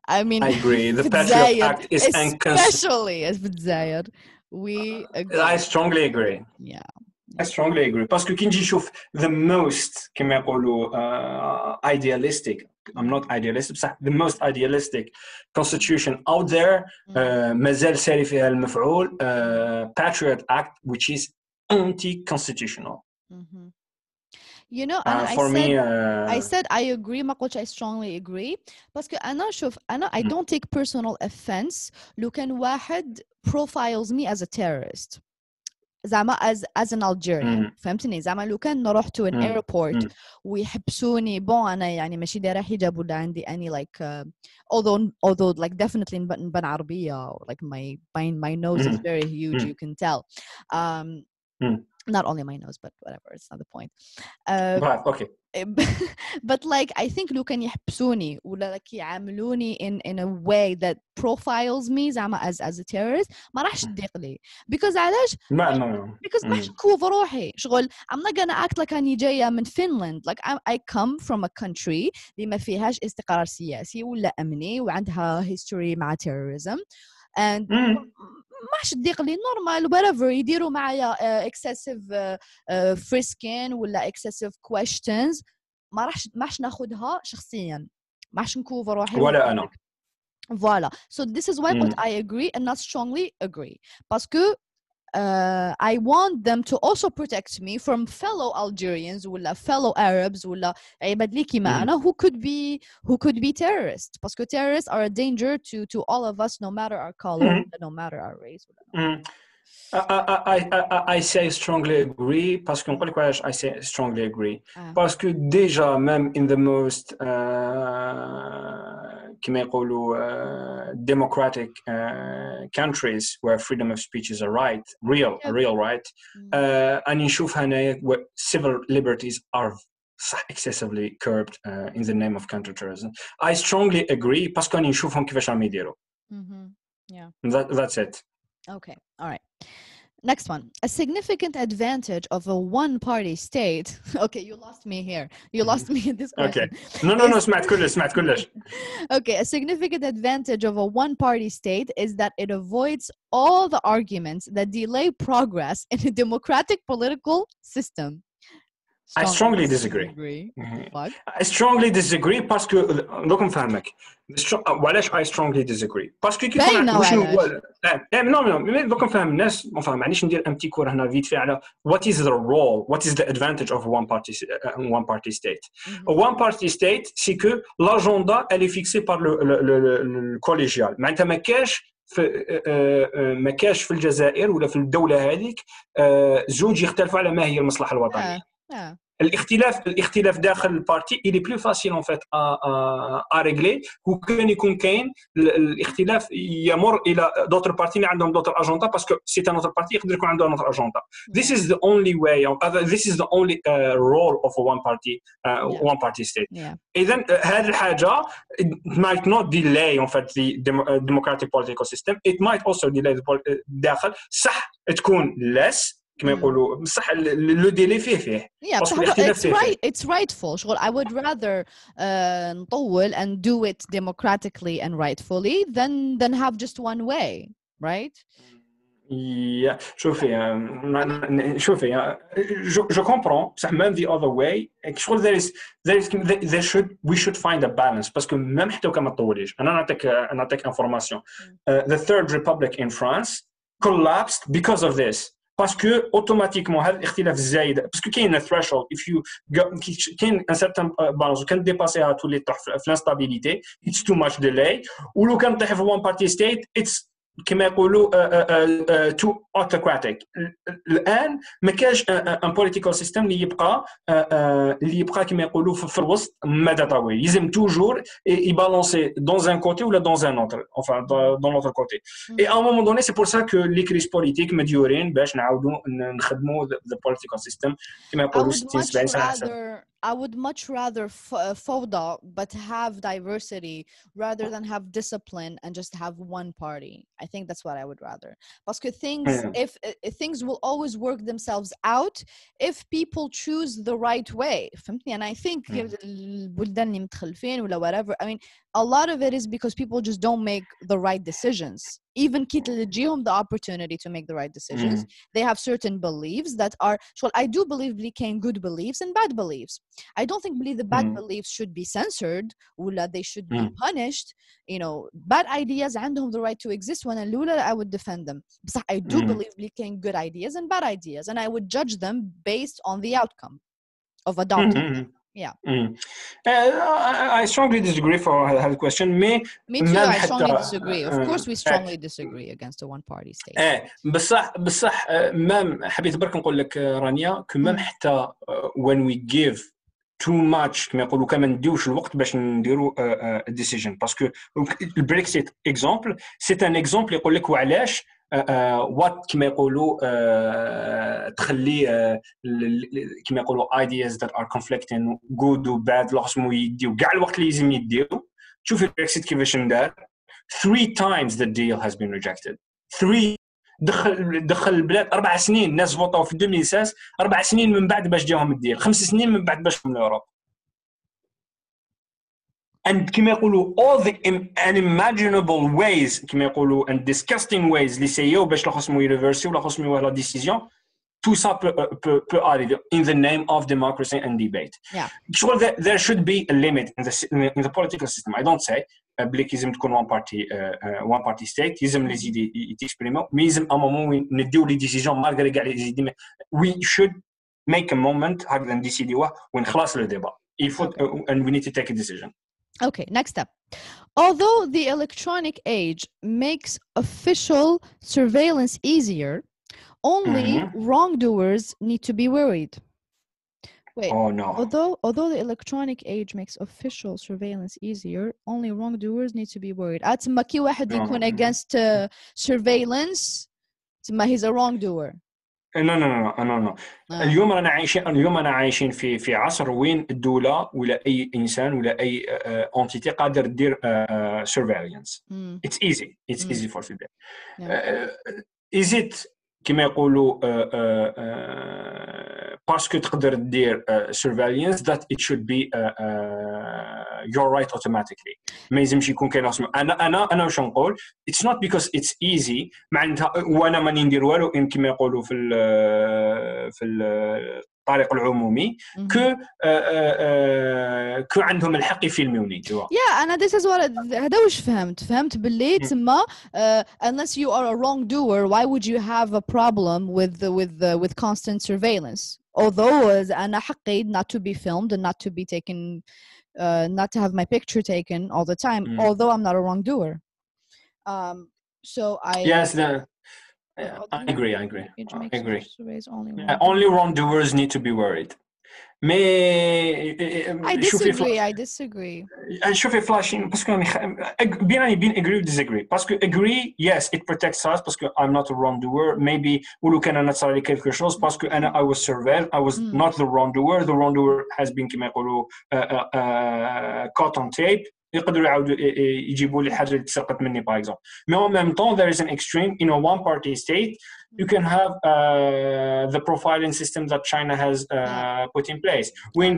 I mean, I agree. The في Patriot الجزائر, Act is incons- especially as في الجزائر. We agree. I strongly agree. yeah, I strongly agree باسكو كي نجي نشوف the most كما يقولوا uh, idealistic I'm not idealistic بصح the most idealistic constitution out there uh, مازال ساري فيها المفعول uh, Patriot Act which is anti-constitutional Mhm. You know, uh, أنا I for said me uh, I said I agree ما قلتش I strongly agree باسكو أنا شوف أنا I Mm. don't take personal offense لو كان واحد profiles me as a terrorist زعما as as an Algerian Mm. فهمتني زعما لو كان نروح to an Mm. airport Mm. ويحبسوني بون أنا يعني ماشي دايرة حجاب ولا عندي any like uh, although although like definitely نبان نبان عربية like my my my nose is Mm. very huge Mm. you can tell um Mm. not only my nose but whatever it's not the point uh, bref okay but like I think لو كان يحبسوني ولا like يعاملوني in in a way that profiles me زعما as as a terrorist ما راحش تضيق لي because علاش ما ما because ما راحش Mm. نكوف روحي شغل I'm not gonna act like أني جاية من Finland like I, I come from a country اللي ما فيهاش استقرار سياسي ولا أمني وعندها history مع terrorism and Mm. ما حش ضيق لي نورمال وريفر يديروا معايا آه، اكسسيف فريسكين آه، آه، ولا اكسسيف كويشنز ما راحش ما حش ناخذها شخصيا. ما حش نكوفر روحي ولا أنا. فوالا سو ذيس از واي اي اجري اند نوت سترونغلي اجري باسكو uh, I want them to also protect me from fellow Algerians ولا fellow Arabs ولا عباد لي كيما Mm. أنا who could be who could be terrorists باسكو terrorists are a danger to to all of us no matter our color Mhm. ولا no matter our race ولا Mm. I, I, I, I- I say strongly agree parce que نقول لك علاش I say strongly agree آه. parce que déjà même in the most uh, كما يقولوا uh, democratic uh, countries where freedom of speech is a right real a Yeah. real right Mm. uh, أني نشوف هنايا where civil liberties are صح excessively curbed uh, in the name of counterterrorism I strongly agree parce que أني نشوفهم كيفاش راهم يديروا Mhm. that, that's it Okay, all right. Next one. A significant advantage of a one party state. Okay, you lost me here. You lost me in this Okay. question. no no no Is- سمعت كلش سمعت كلش okay, a significant advantage of a one party state is that it avoids all the arguments that delay progress in a democratic political system. I strongly disagree. Fuck. I strongly disagree parce que دوك نفهمك وعلاش I strongly disagree que كي تكون وعلاش. هو آه آه نو نو دوك نفهم الناس enfin معليش ندير ام تي كور هنا فيت في على what is the role what is the advantage of one party uh, one party state Mhm. A one party state c'est que l'agenda elle est fixée par le le le, le, collégial معناتها ما كاش في آه، آه، ما كاش في الجزائر ولا في الدولة هذيك آه، زوج يختلفوا على ما هي المصلحه الوطنيه Ah. الاختلاف الاختلاف داخل البارتي الي بلو فاسيل اون فيت ا ريغلي وكان يكون كاين الاختلاف يمر إلى دوتر بارتي اللي عندهم دوتر اجندا باسكو سي ان اوتر بارتي يقدر يكون عنده اوتر اجندا ذيس از ذا اونلي واي ذيس از ذا اونلي رول اوف وان بارتي وان بارتي ستيت اذا هذه الحاجة مايت نوت ديلاي اون فيت ديموكراتيك بوليتيكال سيستم ات مايت اوسو ديلاي داخل. صح تكون less. كما Mm. يقولوا بصح لو ديلي فيه فيه Yeah, باسكو بصح هو الاختلاف it's فيه فيه. right it's rightful شغل I would rather uh, نطول and do it democratically and rightfully than than have just one way right يا شوفي آم، ما- ما- شوفي آه، جو جو كومبرون بصح même the other way شغل there is there is there should we should find a balance باسكو ميم حتى وكان ما تطوليش انا نعطيك آه، نعطيك انفورماسيون the third republic in France collapsed because of this باسكو اوتوماتيكمون هذا الاختلاف الزايد باسكو كاين threshold if you go- كي- كاين ان سيرتان بالانس وكان ديباسيها تولي تروح في الانستابيليتي it's too much delay ولو كان طيح في one party state it's كما يقولوا تو اوتوكراتيك الآن ما كاش ان بوليتيكال سيستم اللي يبقى آه، آه، اللي يبقى كما يقولوا في الوسط مدى طويل. يلزم توجور يبالونسي دون ان كوتي ولا دون ان اوتر enfin دون لوتر كوتي اي ا مومون دوني سي بور سا كو لي كريز بوليتيك مديورين باش نعاودوا نخدموا ذا بوليتيكال سيستم كما يقولوا would 60 much 70 سنه I would much rather FODA uh, but have diversity rather oh. than have discipline and just have one party. I think that's what I would rather. Because things, uh, if things will always work themselves out if people choose the right way. And I think mm. whatever. I mean, a lot of it is because people just don't make the right decisions even كي تجيهم the opportunity to make the right decisions they have certain beliefs that are well I do believe بلي كاين good beliefs and bad beliefs I don't think بلي the bad Mm. beliefs should be censored ولا they should be Mm. punished you know bad ideas عندهم the right to exist وانا الاولى I would defend them بصح I do Mm. believe بلي كاين good ideas and bad ideas and I would judge them based on the outcome of adopting Mhm. Yeah. Mm. Uh, I, I strongly disagree for هذا question mais me too même I strongly حتى- disagree of uh, course we uh, strongly disagree against a one party state ايه بصح بصح آه، مام حبيت برك نقول لك آه، رانيا كو مام مم. حتى آه، when we give too much كما يقولوا كما نديوش الوقت باش نديروا ديسيجن باسكو البريكسيت اكزومبل سي ان اكزومبل يقول لك وعلاش وات كما يقولوا آه، تخلي آه، كما يقولوا ideas that are conflicting good و bad لو خصهم يديو. كاع الوقت اللي لازم يديو. شوف البريكسيت كيفاش ندار three times the deal has been rejected. three دخل دخل البلاد أربع سنين. الناس فوتوا في 2016 أربع سنين من بعد باش جاهم الديل. خمس سنين من بعد باش من اوروب and كما يقولوا all the im- unimaginable ways كما يقولوا and disgusting ways اللي سيو باش لو خصهم يريفرسيو ولا خصهم يوهلا ديسيزيون tout ça peut, peut, peut arriver in the name of democracy and debate. Yeah. Sure, there, there should be a limit in the, sy- in the political system. I don't say uh, بلي لازم تكون one party uh, uh, one party state لازم اللي يزيد ي- يتكسبريمو مي لازم ا مومون وين نديو لي ديسيزيون مالغري كاع لي ديسيزيون we should make a moment هكذا نديسيديوه وين خلاص لو ديبا il faut uh, and we need to take a decision Okay, next step. Although the electronic age makes official surveillance easier, only Mhm. wrongdoers need to be worried. Wait. oh no Although although the electronic age makes official surveillance easier, only wrongdoers need to be worried. أتسمى كي واحد يكون No. against uh, surveillance تسمى he's a wrongdoer. إيه، لا لا لا لا لا آه. اليوم رانا عايشين اليوم رانا عايشين في في عصر وين الدولة ولا أي إنسان ولا أي آه، آه، اونتيتي قادر دير سيرفيلانس اتس ايزي اتس ايزي فور فيبل ايزيت كما يقولوا آه، آه، آه، باسكو تقدر دير سيرفالينس ذات ات شود بي يور رايت اوتوماتيكلي ما يلزمش يكون كاين أنا أنا أنا واش نقول؟ اتس نوت بيكوز اتس ايزي معناتها وأنا ماني ندير والو كما يقولوا في في الطريق العمومي Mhm. كو كو عندهم الحق يفيلموني tu vois. Yeah, أنا this is what هذا وش فهمت فهمت باللي Mm. تسمى uh, unless you are a wrongdoer why would you have a problem with the, with the, with constant surveillance although uh, أنا حقي not to be filmed and not to be taken uh, not to have my picture taken all the time Mm. although I'm not a wrongdoer um, so I Yes, the, Uh, I agree. I agree. It I makes agree. surveys only Yeah, wrongdoers. only wrongdoers need to be worried. Mais I شوفي disagree I disagree فلا- شوفي فلاشين باسكو راني خ- أج- بين راني بين agree و disagree باسكو agree yes it protects us باسكو I'm not a wrongdoer maybe ولو كان انا صار لي quelque chose باسكو انا I was surveilled I was Mm. not the wrongdoer the wrongdoer has been كما يقولوا uh, uh, uh, caught on tape يقدروا يعاودوا ي- ي- يجيبوا لي الحاجه اللي تسرقت مني باغ اكزومبل mais en même temps there is an extreme in a one party state you can have uh, the profiling system that China has uh, Yeah. put in place when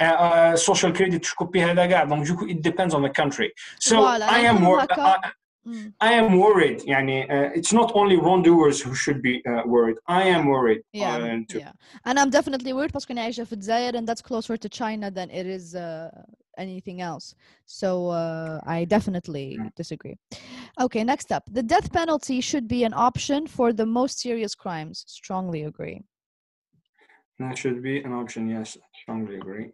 uh, uh, social credit تكوبي هذا كاع donc du coup it depends on the country so Voilà, I am نقول wor- هكا. I, Mm. I am worried يعني uh, it's not only wrongdoers who should be uh, worried I am worried Yeah, uh, too. yeah. And I'm definitely worried because أنا عايشة في الجزائر and that's closer to China than it is uh, anything else. So uh, I definitely Mm. disagree. Okay, next up. The death penalty should be an option for the most serious crimes. Strongly agree. that should be an option yes strongly agree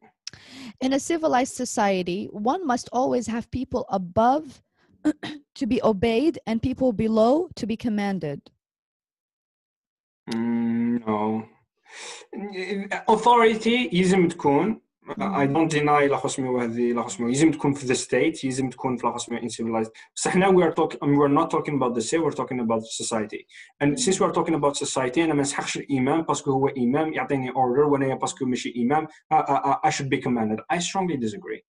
In a civilized society, one must always have people above to be obeyed and people below to be commanded. Mm, no authority يلزم تكون I don't deny لا خصمي هذه لا خصمي يلزم تكون في the state يلزم تكون في لا خصمي in civilized بس احنا we are talking we're not talking about the state we're talking about society and since we're talking about society انا ما نسحقش الامام باسكو هو امام يعطيني order وانا باسكو ماشي امام I, I, I should be commanded I strongly disagree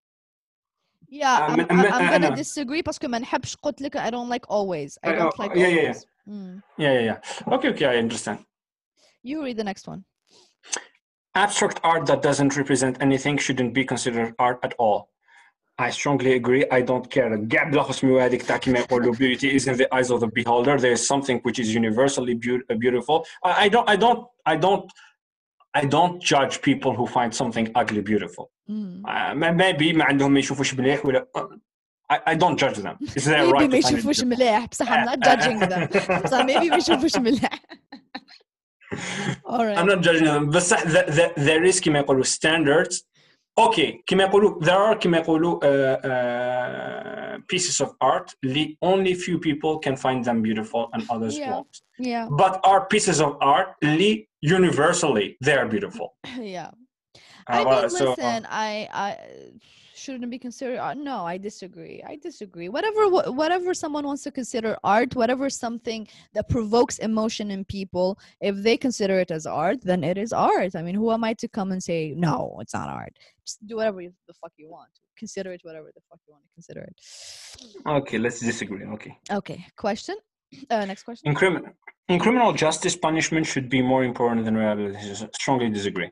Yeah, Uh, I'm, من- I'm, من- I'm gonna أنا- disagree because ما نحبش قلت لك I don't like always. I Uh, don't uh, like yeah, yeah, yeah. always. Mm. yeah yeah yeah okay okay I understand You read the next one. abstract art that doesn't represent anything shouldn't be considered art at all I strongly agree. I don't care. كاع بلا خصمي هذيك تاع كيما يقولوا beauty is in the eyes of the beholder. There is something which is universally beau- beautiful. I, I don't I don't I don't I don't judge people who find something ugly beautiful. Mm. Uh, maybe ما عندهم ما يشوفوش مليح ولا I, I don't judge them. It's their maybe right ما to find it يشوفوش beautiful. مليح بصح I'm not judging them بصح maybe ما يشوفوش مليح alright I'm not judging them بصح the, the, there is كما يقولوا standards okay كما يقولوا there are كما يقولوا uh, uh, pieces of art اللي only few people can find them beautiful and others Yeah. won't yeah but are pieces of art اللي universally they are beautiful yeah Uh, I well, mean, so, uh, listen, I, I shouldn't be considered art. No, I disagree. I disagree. Whatever, wha- whatever someone wants to consider art, whatever something that provokes emotion in people, if they consider it as art, then it is art. I mean, who am I to come and say no, it's not art? Just do whatever you, the fuck you want. Consider it whatever the fuck you want to consider it. okay let's disagree okay Okay. Question. Uh, next question. in, crimin- in criminal justice punishment should be more important than rehabilitation strongly disagree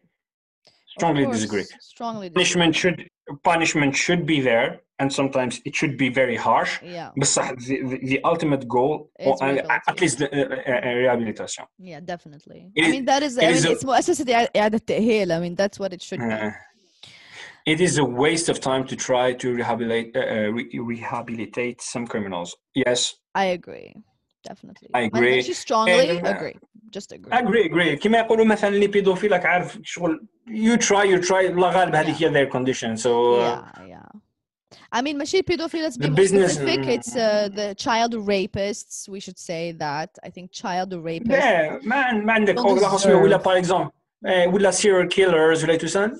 strongly course, disagree Strongly disagree. punishment should punishment should be there and sometimes it should be very harsh Yeah. بصح the, the, the ultimate goal Is or, uh, at rehabilitation. least the uh, uh, uh, rehabilitation Yeah, definitely. It I is- mean, that is. it I is mean, a- it's مؤسسة إعادة- إعادة تأهيل. I mean, that's what it should be. Uh, it is a waste of time to try to rehabilitate uh, uh, re- rehabilitate some criminals yes I agree. Definitely. I ما agree. نمشي strongly. And, uh, agree. Just agree. agree agree كما يقولوا مثلا اللي بيدوفيلك عارف شغل you try you try الله غالب هذيك هي their condition so uh, Yeah, yeah. I mean, ماشي pedophile. Let's be The more business- specific. It's uh, the child rapists. We should say that. I think child rapists. لا ما عن- ما عندك Don't ولا خصوصي ولا deserve. باغ اكزومبل ولا serial killers ولا تو سان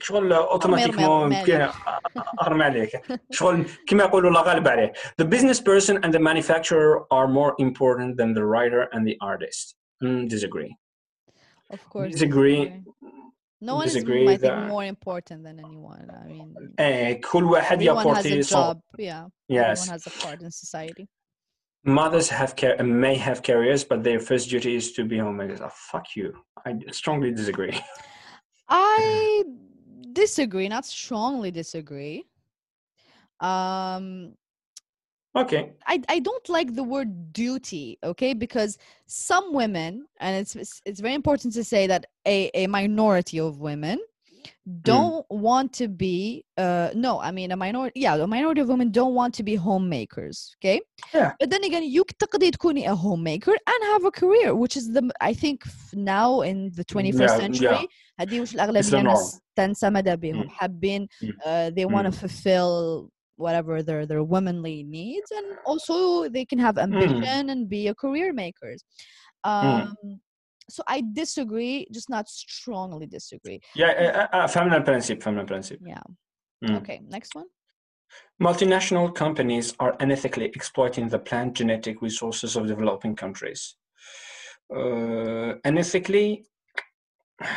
شغل اوتوماتيكمون مرمي. ارمي عليك شغل كما يقولوا لا غالب عليه the business person and the manufacturer are more important than the writer and the artist mm, disagree Of course. Disagree. No one is, Disagree I think, that- more important than anyone. I mean, eh, كل واحد everyone has يابورتي a son job. Yeah. yes Everyone has a part in society. mothers have car- may have careers but their first duty is to be homemakers oh, fuck you I strongly disagree I disagree, not strongly disagree. Um, okay I, I don't like the word duty, okay? Because some women, and it's it's- very important to say that a, a minority of women don't want to be uh no i mean a minority yeah a minority of women don't want to be homemakers okay Yeah. but then again you تقدري تكوني a homemaker and have a career which is the m- i think f- now in the 21st Yeah, century هذه وش الاغلبيه norm. الناس تنسى مدى بهم Mm. حابين Mm. uh, they want to Mm. fulfill whatever their their womanly needs and also they can have ambition and be a career makers um so I disagree, just not strongly disagree. Yeah, uh, uh, feminine principle, feminine principle. Yeah. Mm. Okay, next one. Multinational companies are unethically exploiting the plant genetic resources of developing countries. Uh, unethically.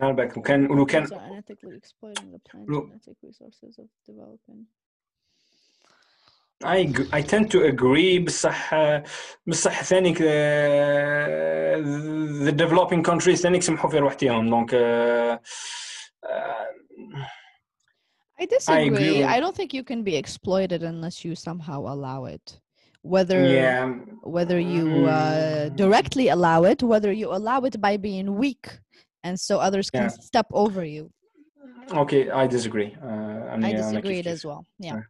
Can, can, unethically exploiting the plant genetic resources of developing I g- I tend to agree بصح بصح ثاني uh, the developing countries ثاني يسمحوا في روحتهم دونك uh, uh, I disagree. agree I, with- don't think you can be exploited unless you somehow allow it. Whether yeah whether you uh, Mm. directly allow it, whether you allow it by being weak, and so others can Yeah. step over you. Okay, I disagree. Uh, I, mean, I uh, disagreed as well. Yeah.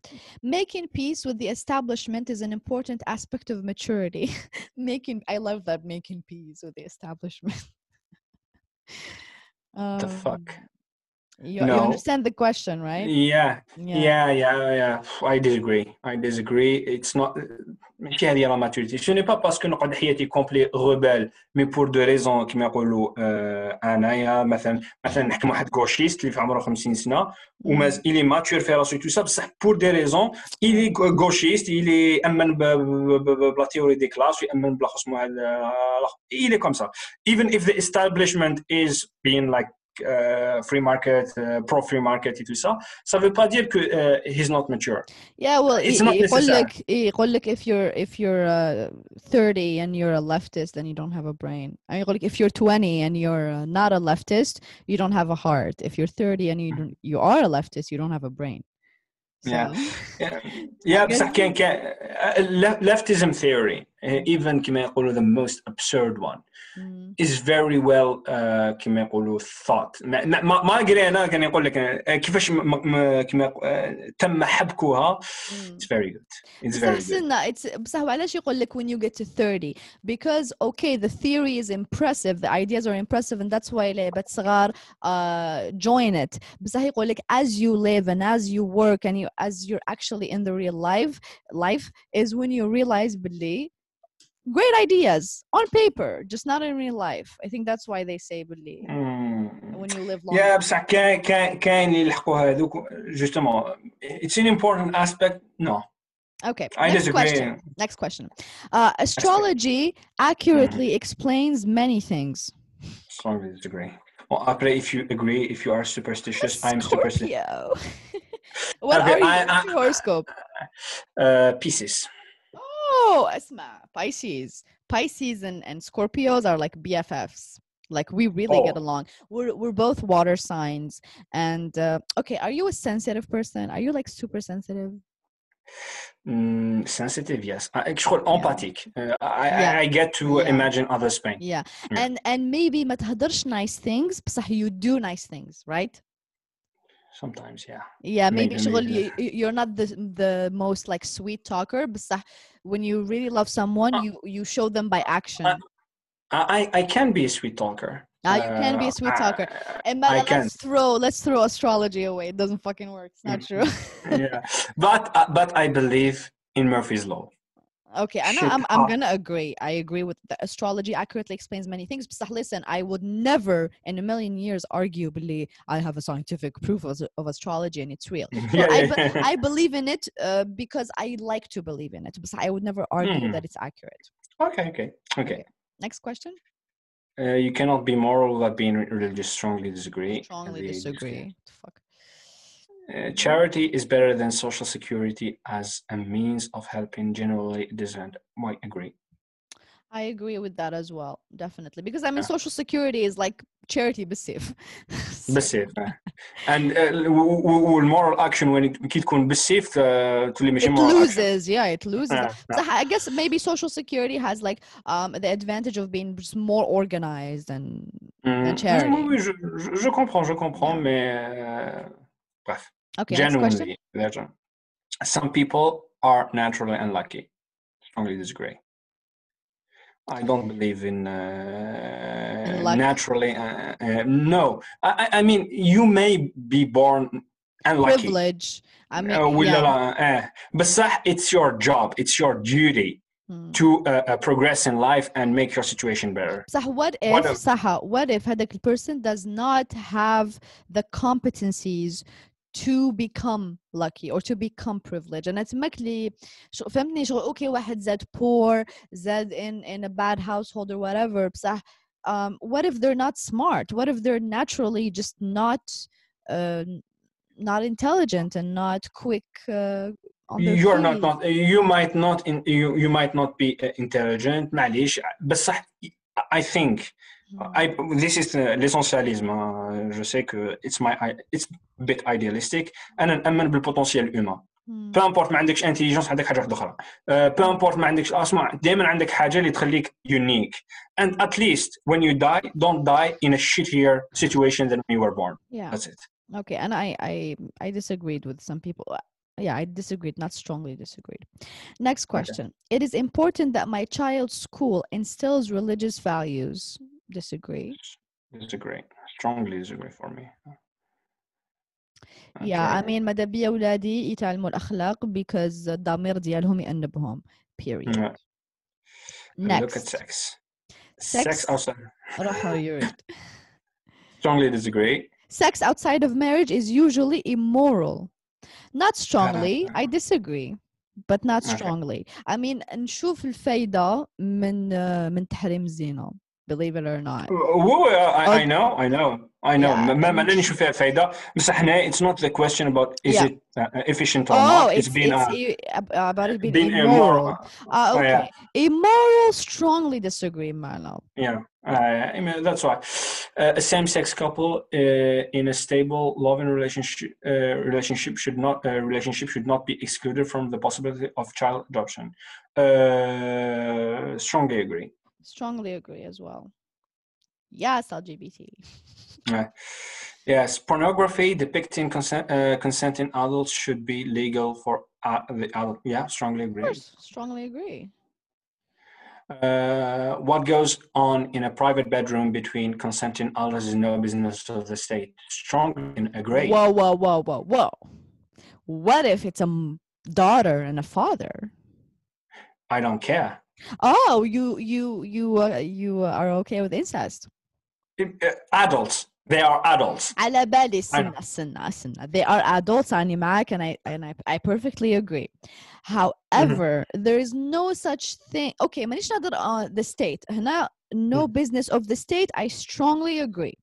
Making peace with the establishment is an important aspect of maturity. making, I love that, making peace with the establishment. um, the fuck? Um, You, you No. understand the question, right? Yeah, yeah, yeah, yeah. I disagree. I disagree. It's not ماشي هذه لا ماتوريتي سو ني با باسكو نقعد حياتي كومبلي غوبال مي بور دو ريزون كيما يقولوا آه، انايا مثلا مثلا نحكم واحد غوشيست اللي في عمره 50 سنه وما الي ماتور في راسو تو سا بصح بور دي ريزون الي غوشيست الي امن ب- ب- ب- بلا تيوري دي كلاس ويامن بلا خصمو هذا الي كوم سا even if the establishment is being like uh, free market, uh, pro free market et tout ça, ça veut pas dire que uh, he's not mature. Yeah, well, It's ي- not يقول necessary. لك يقول لك if you're if you're uh, 30 and you're a leftist then you don't have a brain. I mean, يقول لك if you're 20 and you're uh, not a leftist, you don't have a heart. If you're 30 and you don't, you are a leftist, you don't have a brain. So, Yeah. Yeah, yeah بصح كاين كاين uh, leftism theory uh, even كما يقولوا the most absurd one mm, is very well uh, كما يقولوا thought ما ما ما ما أدري انا كان يقول لك uh, كيفاش م- م- كما يق- uh, تم حبكها mm. it's very good it's بس very good أحسن it's بس هو علاش يقول لك when you get to 30 because okay the theory is impressive the ideas are impressive and that's why لعبة صغار uh, join it بس هي يقول لك as you live and as you work and you as you're actually in the real life life is when you realize باللي great ideas on paper just not in real life I think that's why they say باللي Mm. when you live long يا بصح كاين كاين كاين اللي يلحقوا هذوك justement it's an important aspect no okay I next disagree question next question uh, astrology accurately explains many things strongly disagree well après if you agree if you are superstitious I'm superstitious Scorpio. what Okay, are you? I- What's I- your horoscope? uh, pieces Oh, Esma, Pisces. Pisces and, and Scorpios are like BFFs. Like we really get Oh. along. We're we're both water signs. And uh, okay, are you a sensitive person? Are you like super sensitive? Mm, sensitive yes I- شغل empathic Uh, I, Yeah. I, I get to Yeah. imagine others pain Yeah. Yeah. And and maybe ما تهدرش nice things بصح you do nice things, right? sometimes yeah Yeah, maybe, Maybe- شغل maybe. you, you- you're not the the most like sweet talker بصح when you really love someone Uh, you you show them by action. I, I I can be a sweet talker Ah, you can be a Uh, sweet talker. And I Mala, can. let's throw let's throw astrology away. It doesn't fucking work. It's not Mm. true. yeah but uh, but I believe in Murphy's law okay, I know I'm, I'm gonna agree. I agree with the astrology accurately explains many things. But listen, I would never in a million years arguably I have a scientific proof of, of astrology and it's real. yeah, I, be- I believe in it uh, because I like to believe in it. But I would never argue Hmm. that it's accurate. okay okay okay Next question. uh, you cannot be moral without being religious strongly disagree Strongly disagree. Fuck. Uh, charity is better than social security as a means of helping generally disadvantaged. I agree. I agree with that as well, definitely. Because I mean, Yeah. social security is like charity بسيف. بالسيف and uh, و- و- والmoral action when it كي تكون بالسيف uh, تولي ماشي it moral action. loses yeah it loses Yeah, So i guess maybe social security has like um the advantage of being just more organized and Mm, charity. oui, oui, je, je, je comprends, je comprends, mais euh, bref, okay next question genuinely, legend. Some people are naturally unlucky. Strongly disagree. I don't believe in uh, luck? naturally. Uh, uh, no, I, I- I mean you may be born unlucky. privilege i mean Uh, ولا yeah. لا uh, بصح it's your job, it's your duty Hmm. to uh, uh, progress in life and make your situation better. صح what if What if- صح what if هذاك person does not have the competencies to become lucky or to become privileged and it's لي شو فهمتني شغل اوكي واحد زاد poor زاد in in a bad household or whatever بصح um, what if they're not smart what if they're naturally just not uh, not intelligent and not quick uh, on their you're not feet? not you might not in, you you might not be uh, intelligent معليش بصح I think Hmm. I this is uh, l'essentialisme hein. je sais que it's my I- it's a bit idealistic انا نامن بالبوتنسيال الهومان Hmm. بو امبورت ما عندكش انتيليجنس عندك حاجه واحده اخرى بو امبورت ما عندكش اسمع دائما عندك حاجه اللي تخليك يونيك and at least when you die don't die in a shittier situation than when you were born yeah that's it Okay, and I I I disagreed with some people. Uh, Yeah, I disagreed, not strongly disagreed. Next question. It is important that my child's school instills religious values. Disagree. disagree strongly disagree for me Yeah, I Okay. mean ماذا بيا أولادي يتعلموا الأخلاق because الضمير ديالهم يأنبهم. Period. Yeah. Look at Next. sex. Sex- Sex outside. روحوا يريد. Strongly disagree. Sex outside of marriage is usually immoral. Not strongly, I disagree, but not Okay. strongly. I mean نشوف الفايدة من آه، من تحريم الزنا believe it or not هو I, I know I know I know Yeah, ما I ما mean- نشوف فيها فايدة بس احنا it's not the question about is Yeah. it uh, efficient or oh not it's, it's been it's uh, i- ab- about it being, been immoral immoral uh, Oh, yeah. okay immoral strongly disagree Marlo Yeah, uh, I mean, that's why uh, a same-sex couple uh, in a stable, loving relationship uh, relationship should not uh, relationship should not be excluded from the possibility of child adoption. Uh, strongly agree. strongly agree as well yes lgbt Yes, pornography depicting consent, uh, consenting adults should be legal for uh, the adult. Yeah, strongly agree. of course strongly agree Uh, what goes on in a private bedroom between consenting adults is no business of the state. Strongly agree. whoa whoa whoa whoa whoa what if it's a daughter and a father I don't care. oh you you you uh, you are okay with incest Uh, adults they are adults على بالي know. سنة سنة سنة they are adults أنا معك and I and I, I perfectly agree however there is no such thing okay مانيش نقدر on the state هنا no business of the state I strongly agree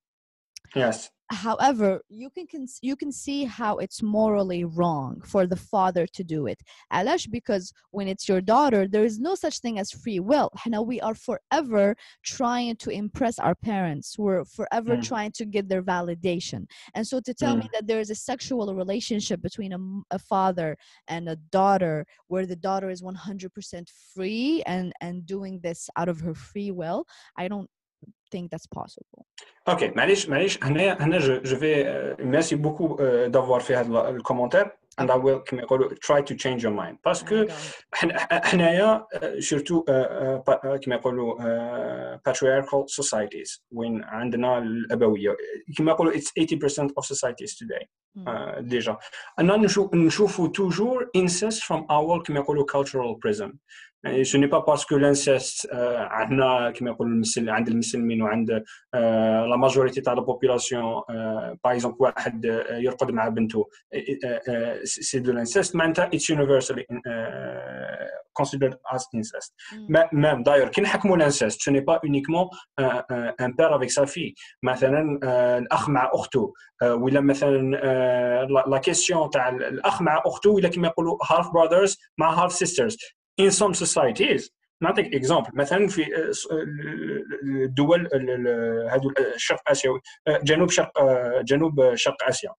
yes however you can you can see how it's morally wrong for the father to do it alash because when it's your daughter there is no such thing as free will Now we are forever trying to impress our parents we're forever mm. trying to get their validation and so to tell mm. me that there is a sexual relationship between a, a father and a daughter where the daughter is 100% free and and doing this out of her free will i don't think that's possible ok معليش معليش هنا هنا je, je vais euh, merci beaucoup euh, d'avoir fait هذا الكومنتير and I will كما يقولوا try to change your mind parce que There you go. حنا- حنايا سورتو كما يقولوا آه، patriarchal societies وين عندنا الابويه كما يقولوا it's 80% of societies today Mm. آه، ديجا انا نشوف نشوفوا toujours incest from our كما يقولوا cultural prism يعني parce que l'inceste آه، عندنا كما يقولوا المسل عند المسلمين وعند لا ماجوريتي تاع لا بوبولاسيون باغ اكزومبل واحد يرقد مع بنته سي دو l'inceste. معناتها universally آه، considered as incest. Mm. Ma- même d'ailleurs كي نحكموا l'inceste? Ce n'est pas uniquement un, un- un père avec sa fille. مثلا الاخ مع اخته ولا مثلا لا كيسيون تاع الاخ مع اخته ولا كما يقولوا half brothers مع half sisters. In some societies. نعطيك اكزامبل مثلا في آه، آه، الدول ال- ال- هذو الشرق اسيوي آه، جنوب شرق آه، جنوب شرق آسيا.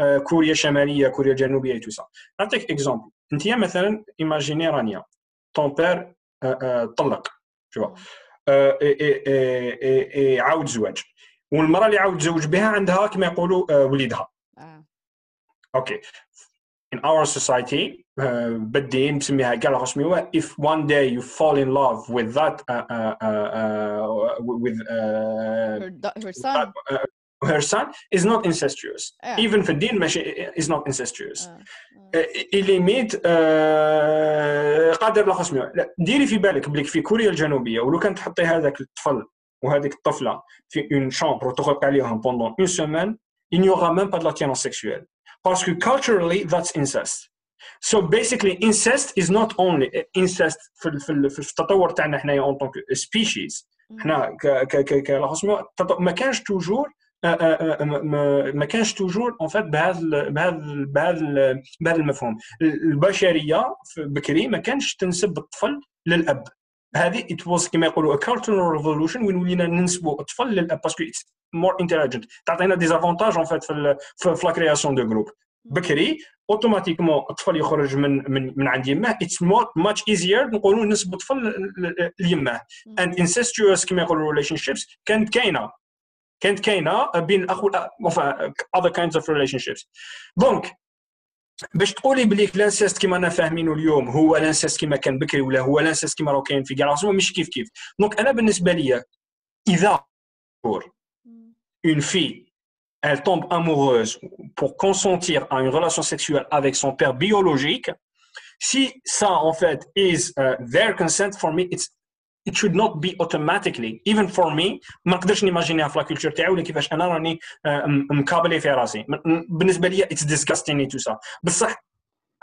آه، كوريا الشماليه كوريا الجنوبيه تو سا نعطيك اكزامبل أنت مثلا ايماجيني رانيا طون بير طلق شو. آه، إي- إي- إي- إي- إي- عاود زواج. والمرأة اللي عاود تزوج بها عندها كما يقولوا آه، وليدها. أوكي. In our society آه، بالدين نسميها كاع الرسميه if one day you fall in love with that uh, uh, uh, uh, with uh, her, her son uh, her son is not incestuous Yeah. even في الدين ماشي is not incestuous Ah, ah. إليميت قادر لا ديري في بالك بليك في كوريا الجنوبيه ولو كان تحطي هذاك الطفل وهذيك الطفله في اون شامبر وتغلق عليهم بوندون اون سيمين il n'y aura même pas de l'attirance sexuelle parce que culturally that's incest so basically incest is not only incest في في في التطور تاعنا حنايا اون طونك سبيشيز. حنا ك ك ك ك لا خصمي ما كانش توجور ما ما كانش توجور اون فات بهذا بهذا بهذا بهذا المفهوم. البشرية بكري ما كانش تنسب الطفل للأب. هذه it was كما يقولوا a cultural revolution وين ولينا ننسبوا الطفل للأب باسكو it's more intelligent. تعطينا ديزافونتاج اون فات في ال- في في لا كرياسيون دو جروب بكري أوتوماتيكمون الطفل يخرج من من من عند يماه اتس much easier نقولوا نسبوا الطفل ليماه and incestuous كما يقولوا relationships كانت كاينة. كانت كاينة بين الاخ enfin, other kinds of relationships. دونك باش تقولي بليك لانسيست كما أنا فاهمينه اليوم هو لانسيست كما كان بكري ولا هو لانسيست كما راه كاين في كاع مش كيف كيف. دونك أنا بالنسبة لي إذا une fille elle tombe amoureuse pour consentir à une relation sexuelle avec son père biologique si ça en fait is uh, their consent for me it's it should not be automatically even for me ما نقدرش نيماجينيها في لا كولتور تاعي ولا كيفاش انا راني آه، م- مكابلي في راسي م- م- بالنسبه لي it's disgusting to ça بصح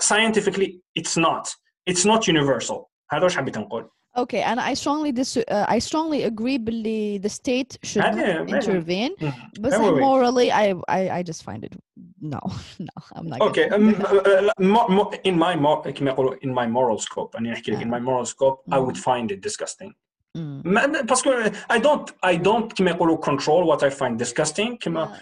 scientifically it's not it's not universal هذا واش حبيت نقول Okay, and I strongly dis uh, I strongly agree باللي the state should not هذه- ماشي. intervene مم. but Ah, oui, oui. morally I, I I just find it no no I'm not اوكي gonna- um, uh, لا، mo- mo- in my mo- كما يقولوا in my moral scope انا نحكي لك in my moral scope I would find it disgusting Mm. ما- باسكو I don't I don't كما يقولوا control what I find disgusting كما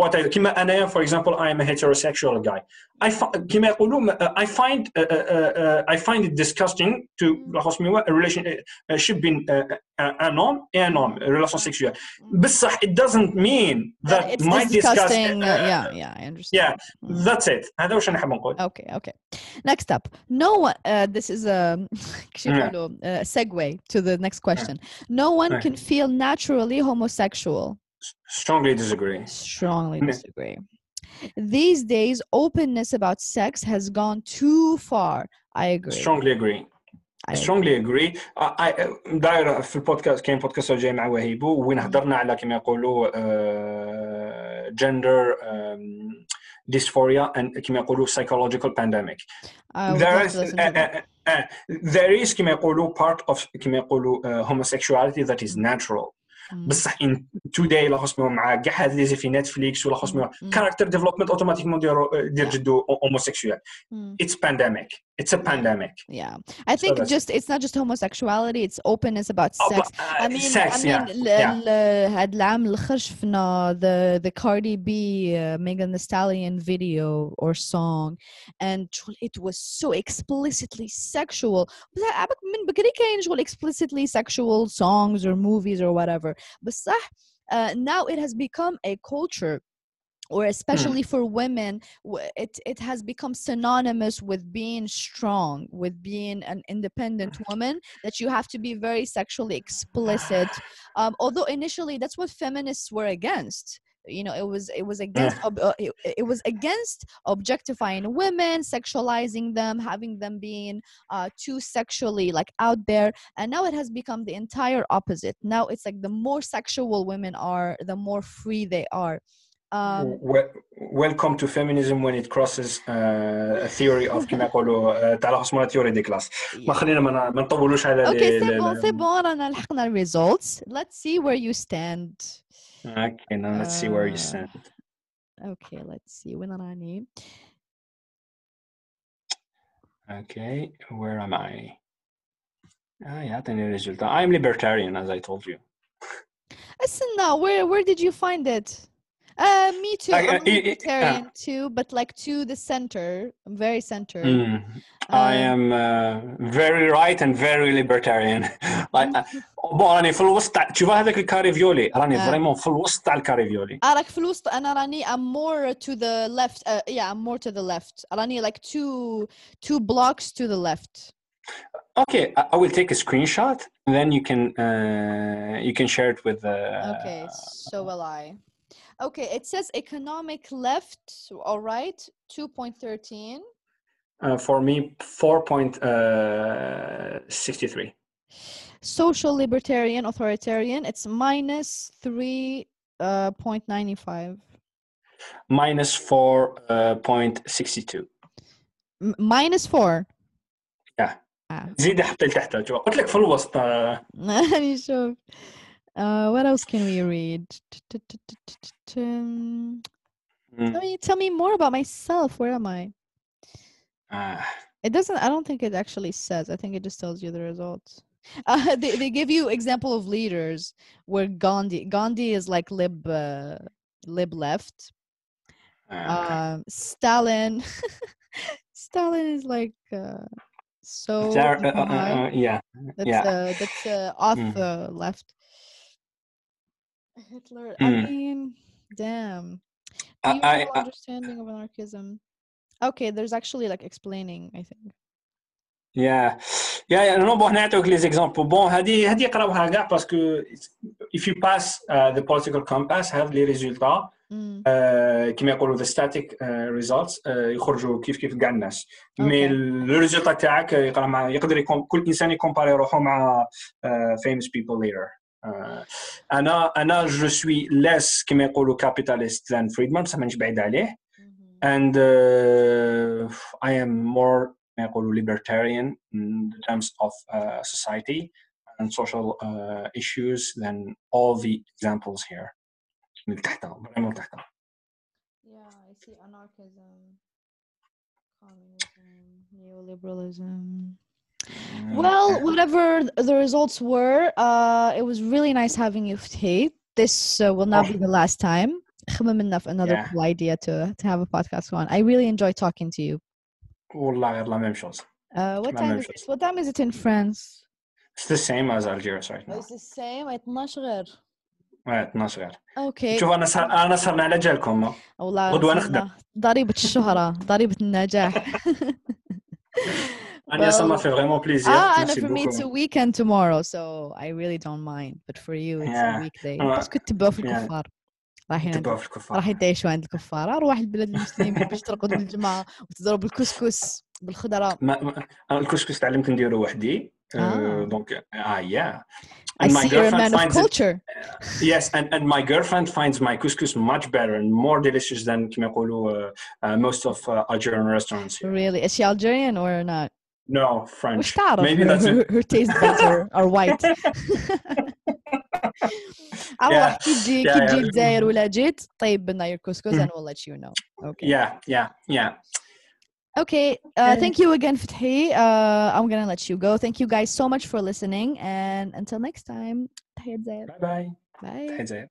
what I كما أنا for example I am a heterosexual guy I fi- كما يقولوا I find uh, uh, uh, I find it disgusting to لاحظ ميوا a relationship between uh, un homme et un homme a relation sexuelle بصح it doesn't mean that it's my disgusting disgust uh, yeah yeah I understand yeah that's it هذا واش نحب نقول Okay, okay. Next up, no one. Uh, this is a كيف يقولوا, uh, segue to the next question. No one Yeah. can feel naturally homosexual. strongly disagree Strongly Yeah. disagree. These days, openness about sex has gone too far. I agree. strongly agree I strongly agree I- I- داير في البودكاست كاين بودكاست جاي مع وهيبو وين هضرنا على كما يقولوا uh, gender um, dysphoria and كما يقولوا psychological pandemic I would there love is to listen uh, to that. uh, uh, there is كما يقولوا part of كما يقولوا uh, homosexuality that is natural Mm. But ان توداي لا خصني مع كاع هاد لي في نتفليكس ولا خصني character development اوتوماتيكمون ديرو homosexual. It's pandemic. It's a pandemic. Yeah, I think just it's not just homosexuality. It's openness about oh, sex. Uh, I mean, sex, I mean, yeah. هاد the the Cardi B uh, Megan Thee Stallion video or song, and it was so explicitly sexual. But من بكري كاين شغل explicitly sexual songs or movies or whatever. But uh, now it has become a culture or hmm. especially for women it it has become synonymous with being strong with being an independent woman that you have to be very sexually explicit. Um, although initially that's what feminists were against you know it was it was against ob- uh, it, it was against objectifying women sexualizing them having them being uh, too sexually like out there and now it has become the entire opposite now it's like the more sexual women are the more free they are um, Wel- welcome to feminism when it crosses uh, a theory of كما يقولوا uh, تاع خصنا theory دي كلاس ما خلينا ما ن- ما نطولوش على Okay, لي- c'est لي- bon, c'est bon. رانا لحقنا ال results. Let's see where you stand. Okay, now let's see where you ah. sent. Okay, let's see. When I name. Okay, where am I? I had a new result. I'm libertarian, as I told you. Listen now, where where did you find it? Uh, me too. I, am libertarian uh, uh too, but like to the center, very center. Mm, um, I uh, am uh, very right and very libertarian. like, بون راني في الوسط tu vois هذاك الكاريفيولي راني فريمون في الوسط تاع الكاريفيولي. راك في الوسط انا راني I'm more to the left. Uh, yeah, I'm more to the left. راني like two two blocks to the left. Okay, I, I will take a screenshot. Then you can uh, you can share it with. Uh, okay, so will I. Okay, it says economic left, all right, 2.13. Uh, for me, four point uh, sixty-three. Social libertarian authoritarian, it's minus 3.95. Minus four uh, point sixty-two. M- minus 4. Yeah. Ah. زيد حتى لتحت شوف قلت لك في الوسط آه، يعني شوف. uh, what else can we read? Mm. Tell me, tell me more about myself. Where am I? Uh, it doesn't. I don't think it actually says. I think it just tells you the results. Uh, they they give you example of leaders where Gandhi Gandhi is like lib uh, lib left. Ah, um, Stalin Stalin is like uh, so. Uh, uh, yeah, that's yeah. that's off mm. left. Hitler. I Mm. mean, damn. I, Do you I, know I, understanding of anarchism? Okay, there's actually like explaining. I think. Yeah, yeah, yeah. No, bon, نعطيوك les exemples. Bon, هذه هذه يقراوها كاع باسكو if you pass uh, the political compass هاد لي ريزولتا Mm. uh, كما يقولوا the static uh, results uh, يخرجوا كيف كيف كاع الناس مي Okay. لو ريزولتا تاعك يقرا مع يقدر يكون كل انسان يكومباري روحه مع uh, famous people later uh, انا انا جو سوي less كما يقولوا capitalist than Friedman بصح مانيش بعيد عليه Mhm. and uh, I am more ما يقولوا libertarian in terms of uh, society and social uh, issues than all the examples here من تحت من تحت Yeah, I see anarchism, communism, neoliberalism. Mm, Well, yeah. whatever the results were, uh, it was really nice having you, Fathi. This uh, will not be Oh. the last time. خمم enough another Yeah. cool idea to to have a podcast on. I really enjoy talking to you. والله غير la même chose Uh, what La time même is chose. it? What time is it in France? it's the same as Algiers right now It's the same. at 12 غير. ouais 12 غير Okay. شوف انا سهر انا سهرنا على جالكم والله غدوة صرنا نخدم. ضريبة الشهرة ضريبة النجاح انا ça m'a Well, fait vraiment plaisir Ah, and Merci for me it's a beaucoup. weekend tomorrow, so I really don't mind. But for you, it's a Yeah. weekday. Uh, بس كنت تبقى في yeah. الكفار رايحين عند تبقى في الكفار راح يدايشوا عند الكفار اروح البلاد المسلمين باش ترقد الجمعة وتضرب الكسكس بالخضرة ما ما- انا الكسكس تعلمت نديرو وحدي آه. دونك اه يا I and my see you're a girlfriend man of finds it culture yes and, and my girlfriend finds my couscous much better and more delicious than كما يقولوا uh, uh, most of uh, Algerian restaurants here. really is she Algerian or not No, French. وش تعرف Maybe her, that's her, it. her taste buds are, are white اروح كي تجي yeah, كي yeah. تجي الجزائر ولا جيت طيب لنا your couscous and we'll let you know okay Yeah, yeah, yeah. Okay. Uh, thank you again, Fathi. Uh, I'm gonna let you go. Thank you guys so much for listening, and until next time, تحية زاير. Bye bye. Bye. تحية زايد.